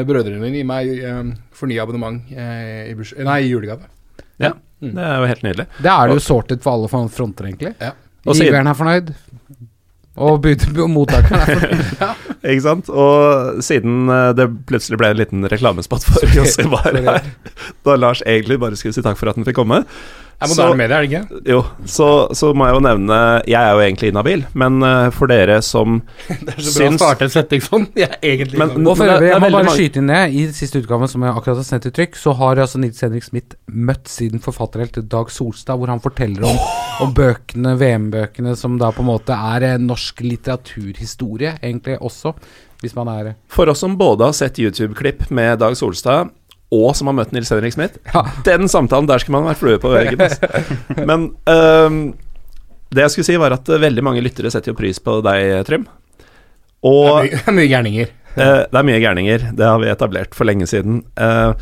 Speaker 3: Brødrene mine gir meg uh, fornya abonnement uh, i, burs nei, i julegave.
Speaker 1: Ja,
Speaker 3: Mm.
Speaker 1: det er jo helt nydelig.
Speaker 2: Det er det jo sorted for alle fronter, egentlig.
Speaker 3: Ja.
Speaker 2: Giveren er fornøyd, og, og mottakeren er fornøyd.
Speaker 1: Ikke sant? Og siden det plutselig ble en liten reklamespott for Josimar her, da Lars egentlig bare skulle si takk for at han fikk komme,
Speaker 3: er moderne media, er det ikke?
Speaker 1: Jo, så, så må jeg jo nevne Jeg er jo egentlig inhabil, men eh, for dere som syns
Speaker 3: Det er så bra å starte en setning sånn. Jeg er egentlig
Speaker 1: Men-
Speaker 3: men,
Speaker 1: det er
Speaker 2: jeg må bare
Speaker 1: mange-
Speaker 2: skyte inn det. I siste utgave, som jeg akkurat har sendt i trykk, så har altså Nils Henrik Smith møtt sin forfatterhelt Dag Solstad, hvor han forteller om, om bøkene, VM-bøkene, som da på en måte er eh, norsk litteraturhistorie, egentlig også, hvis man er
Speaker 1: For oss som både har sett YouTube-klipp med Dag Solstad, og som har møtt Nils Henrik Smith,
Speaker 2: Ja.
Speaker 1: den samtalen der skal man være flue på veggen. Altså. Men um, det jeg skulle si, var at eh, veldig mange lyttere setter jo pris på deg, Trym.
Speaker 3: det
Speaker 1: Og
Speaker 3: er mye, det er mye gærninger.
Speaker 1: Uh, det er mye gærninger, det har vi etablert for lenge siden. Uh,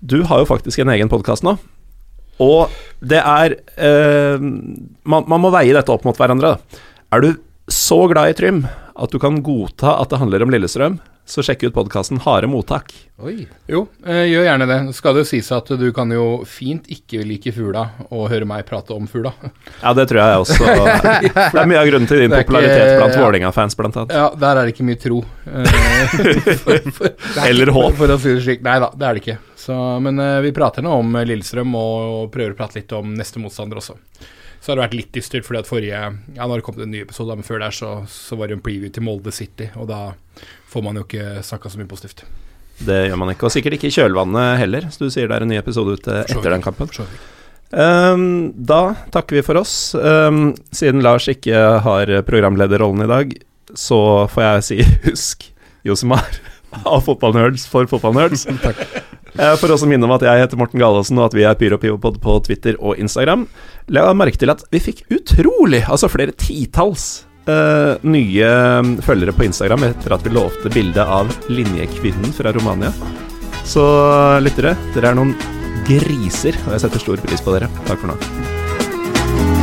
Speaker 1: du har jo faktisk en egen podkast nå. Og det er uh, man, man må veie dette opp mot hverandre. da. Er du så glad i Trym at du kan godta at det handler om Lillestrøm, så sjekk ut podkasten Harde mottak.
Speaker 2: Oi.
Speaker 3: Jo, eh, gjør gjerne det. Skal det jo sies at du kan jo fint ikke like fugla og høre meg prate om fugla.
Speaker 1: Ja, det tror jeg også. Det er mye av grunnen til din
Speaker 3: er ikke-
Speaker 1: popularitet blant
Speaker 3: ja.
Speaker 1: Vålerenga-fans, blant annet.
Speaker 3: Ja, der er det ikke mye tro. Eh, for, for,
Speaker 1: Eller håp.
Speaker 3: For å si det slik. Nei da, det er det ikke. Så, men eh, vi prater nå om Lillestrøm og prøver å prate litt om neste motstander også. Så har det vært litt dystert, fordi at forrige Ja, nå har det kommet en ny episode, men før der så, så var det en preview til Molde City, og da får man jo ikke snakka så mye positivt.
Speaker 1: Det gjør man ikke. Og sikkert ikke i kjølvannet heller, så du sier det er en ny episode ute etter den kampen. Ehm, da takker vi for oss. Um, siden Lars ikke har programlederrollen i dag, så får jeg si husk Josemar av Fotballnerds for fotballnerds. Takk. For også å minne om at jeg heter Morten Galaasen, og at vi er PyroPivopod på Twitter og Instagram. La merke til at vi fikk utrolig, altså flere titalls eh, nye følgere på Instagram etter at vi lovte bilde av linjekvinnen fra Romania. Så lyttere, dere er noen griser, og jeg setter stor pris på dere. Takk for nå.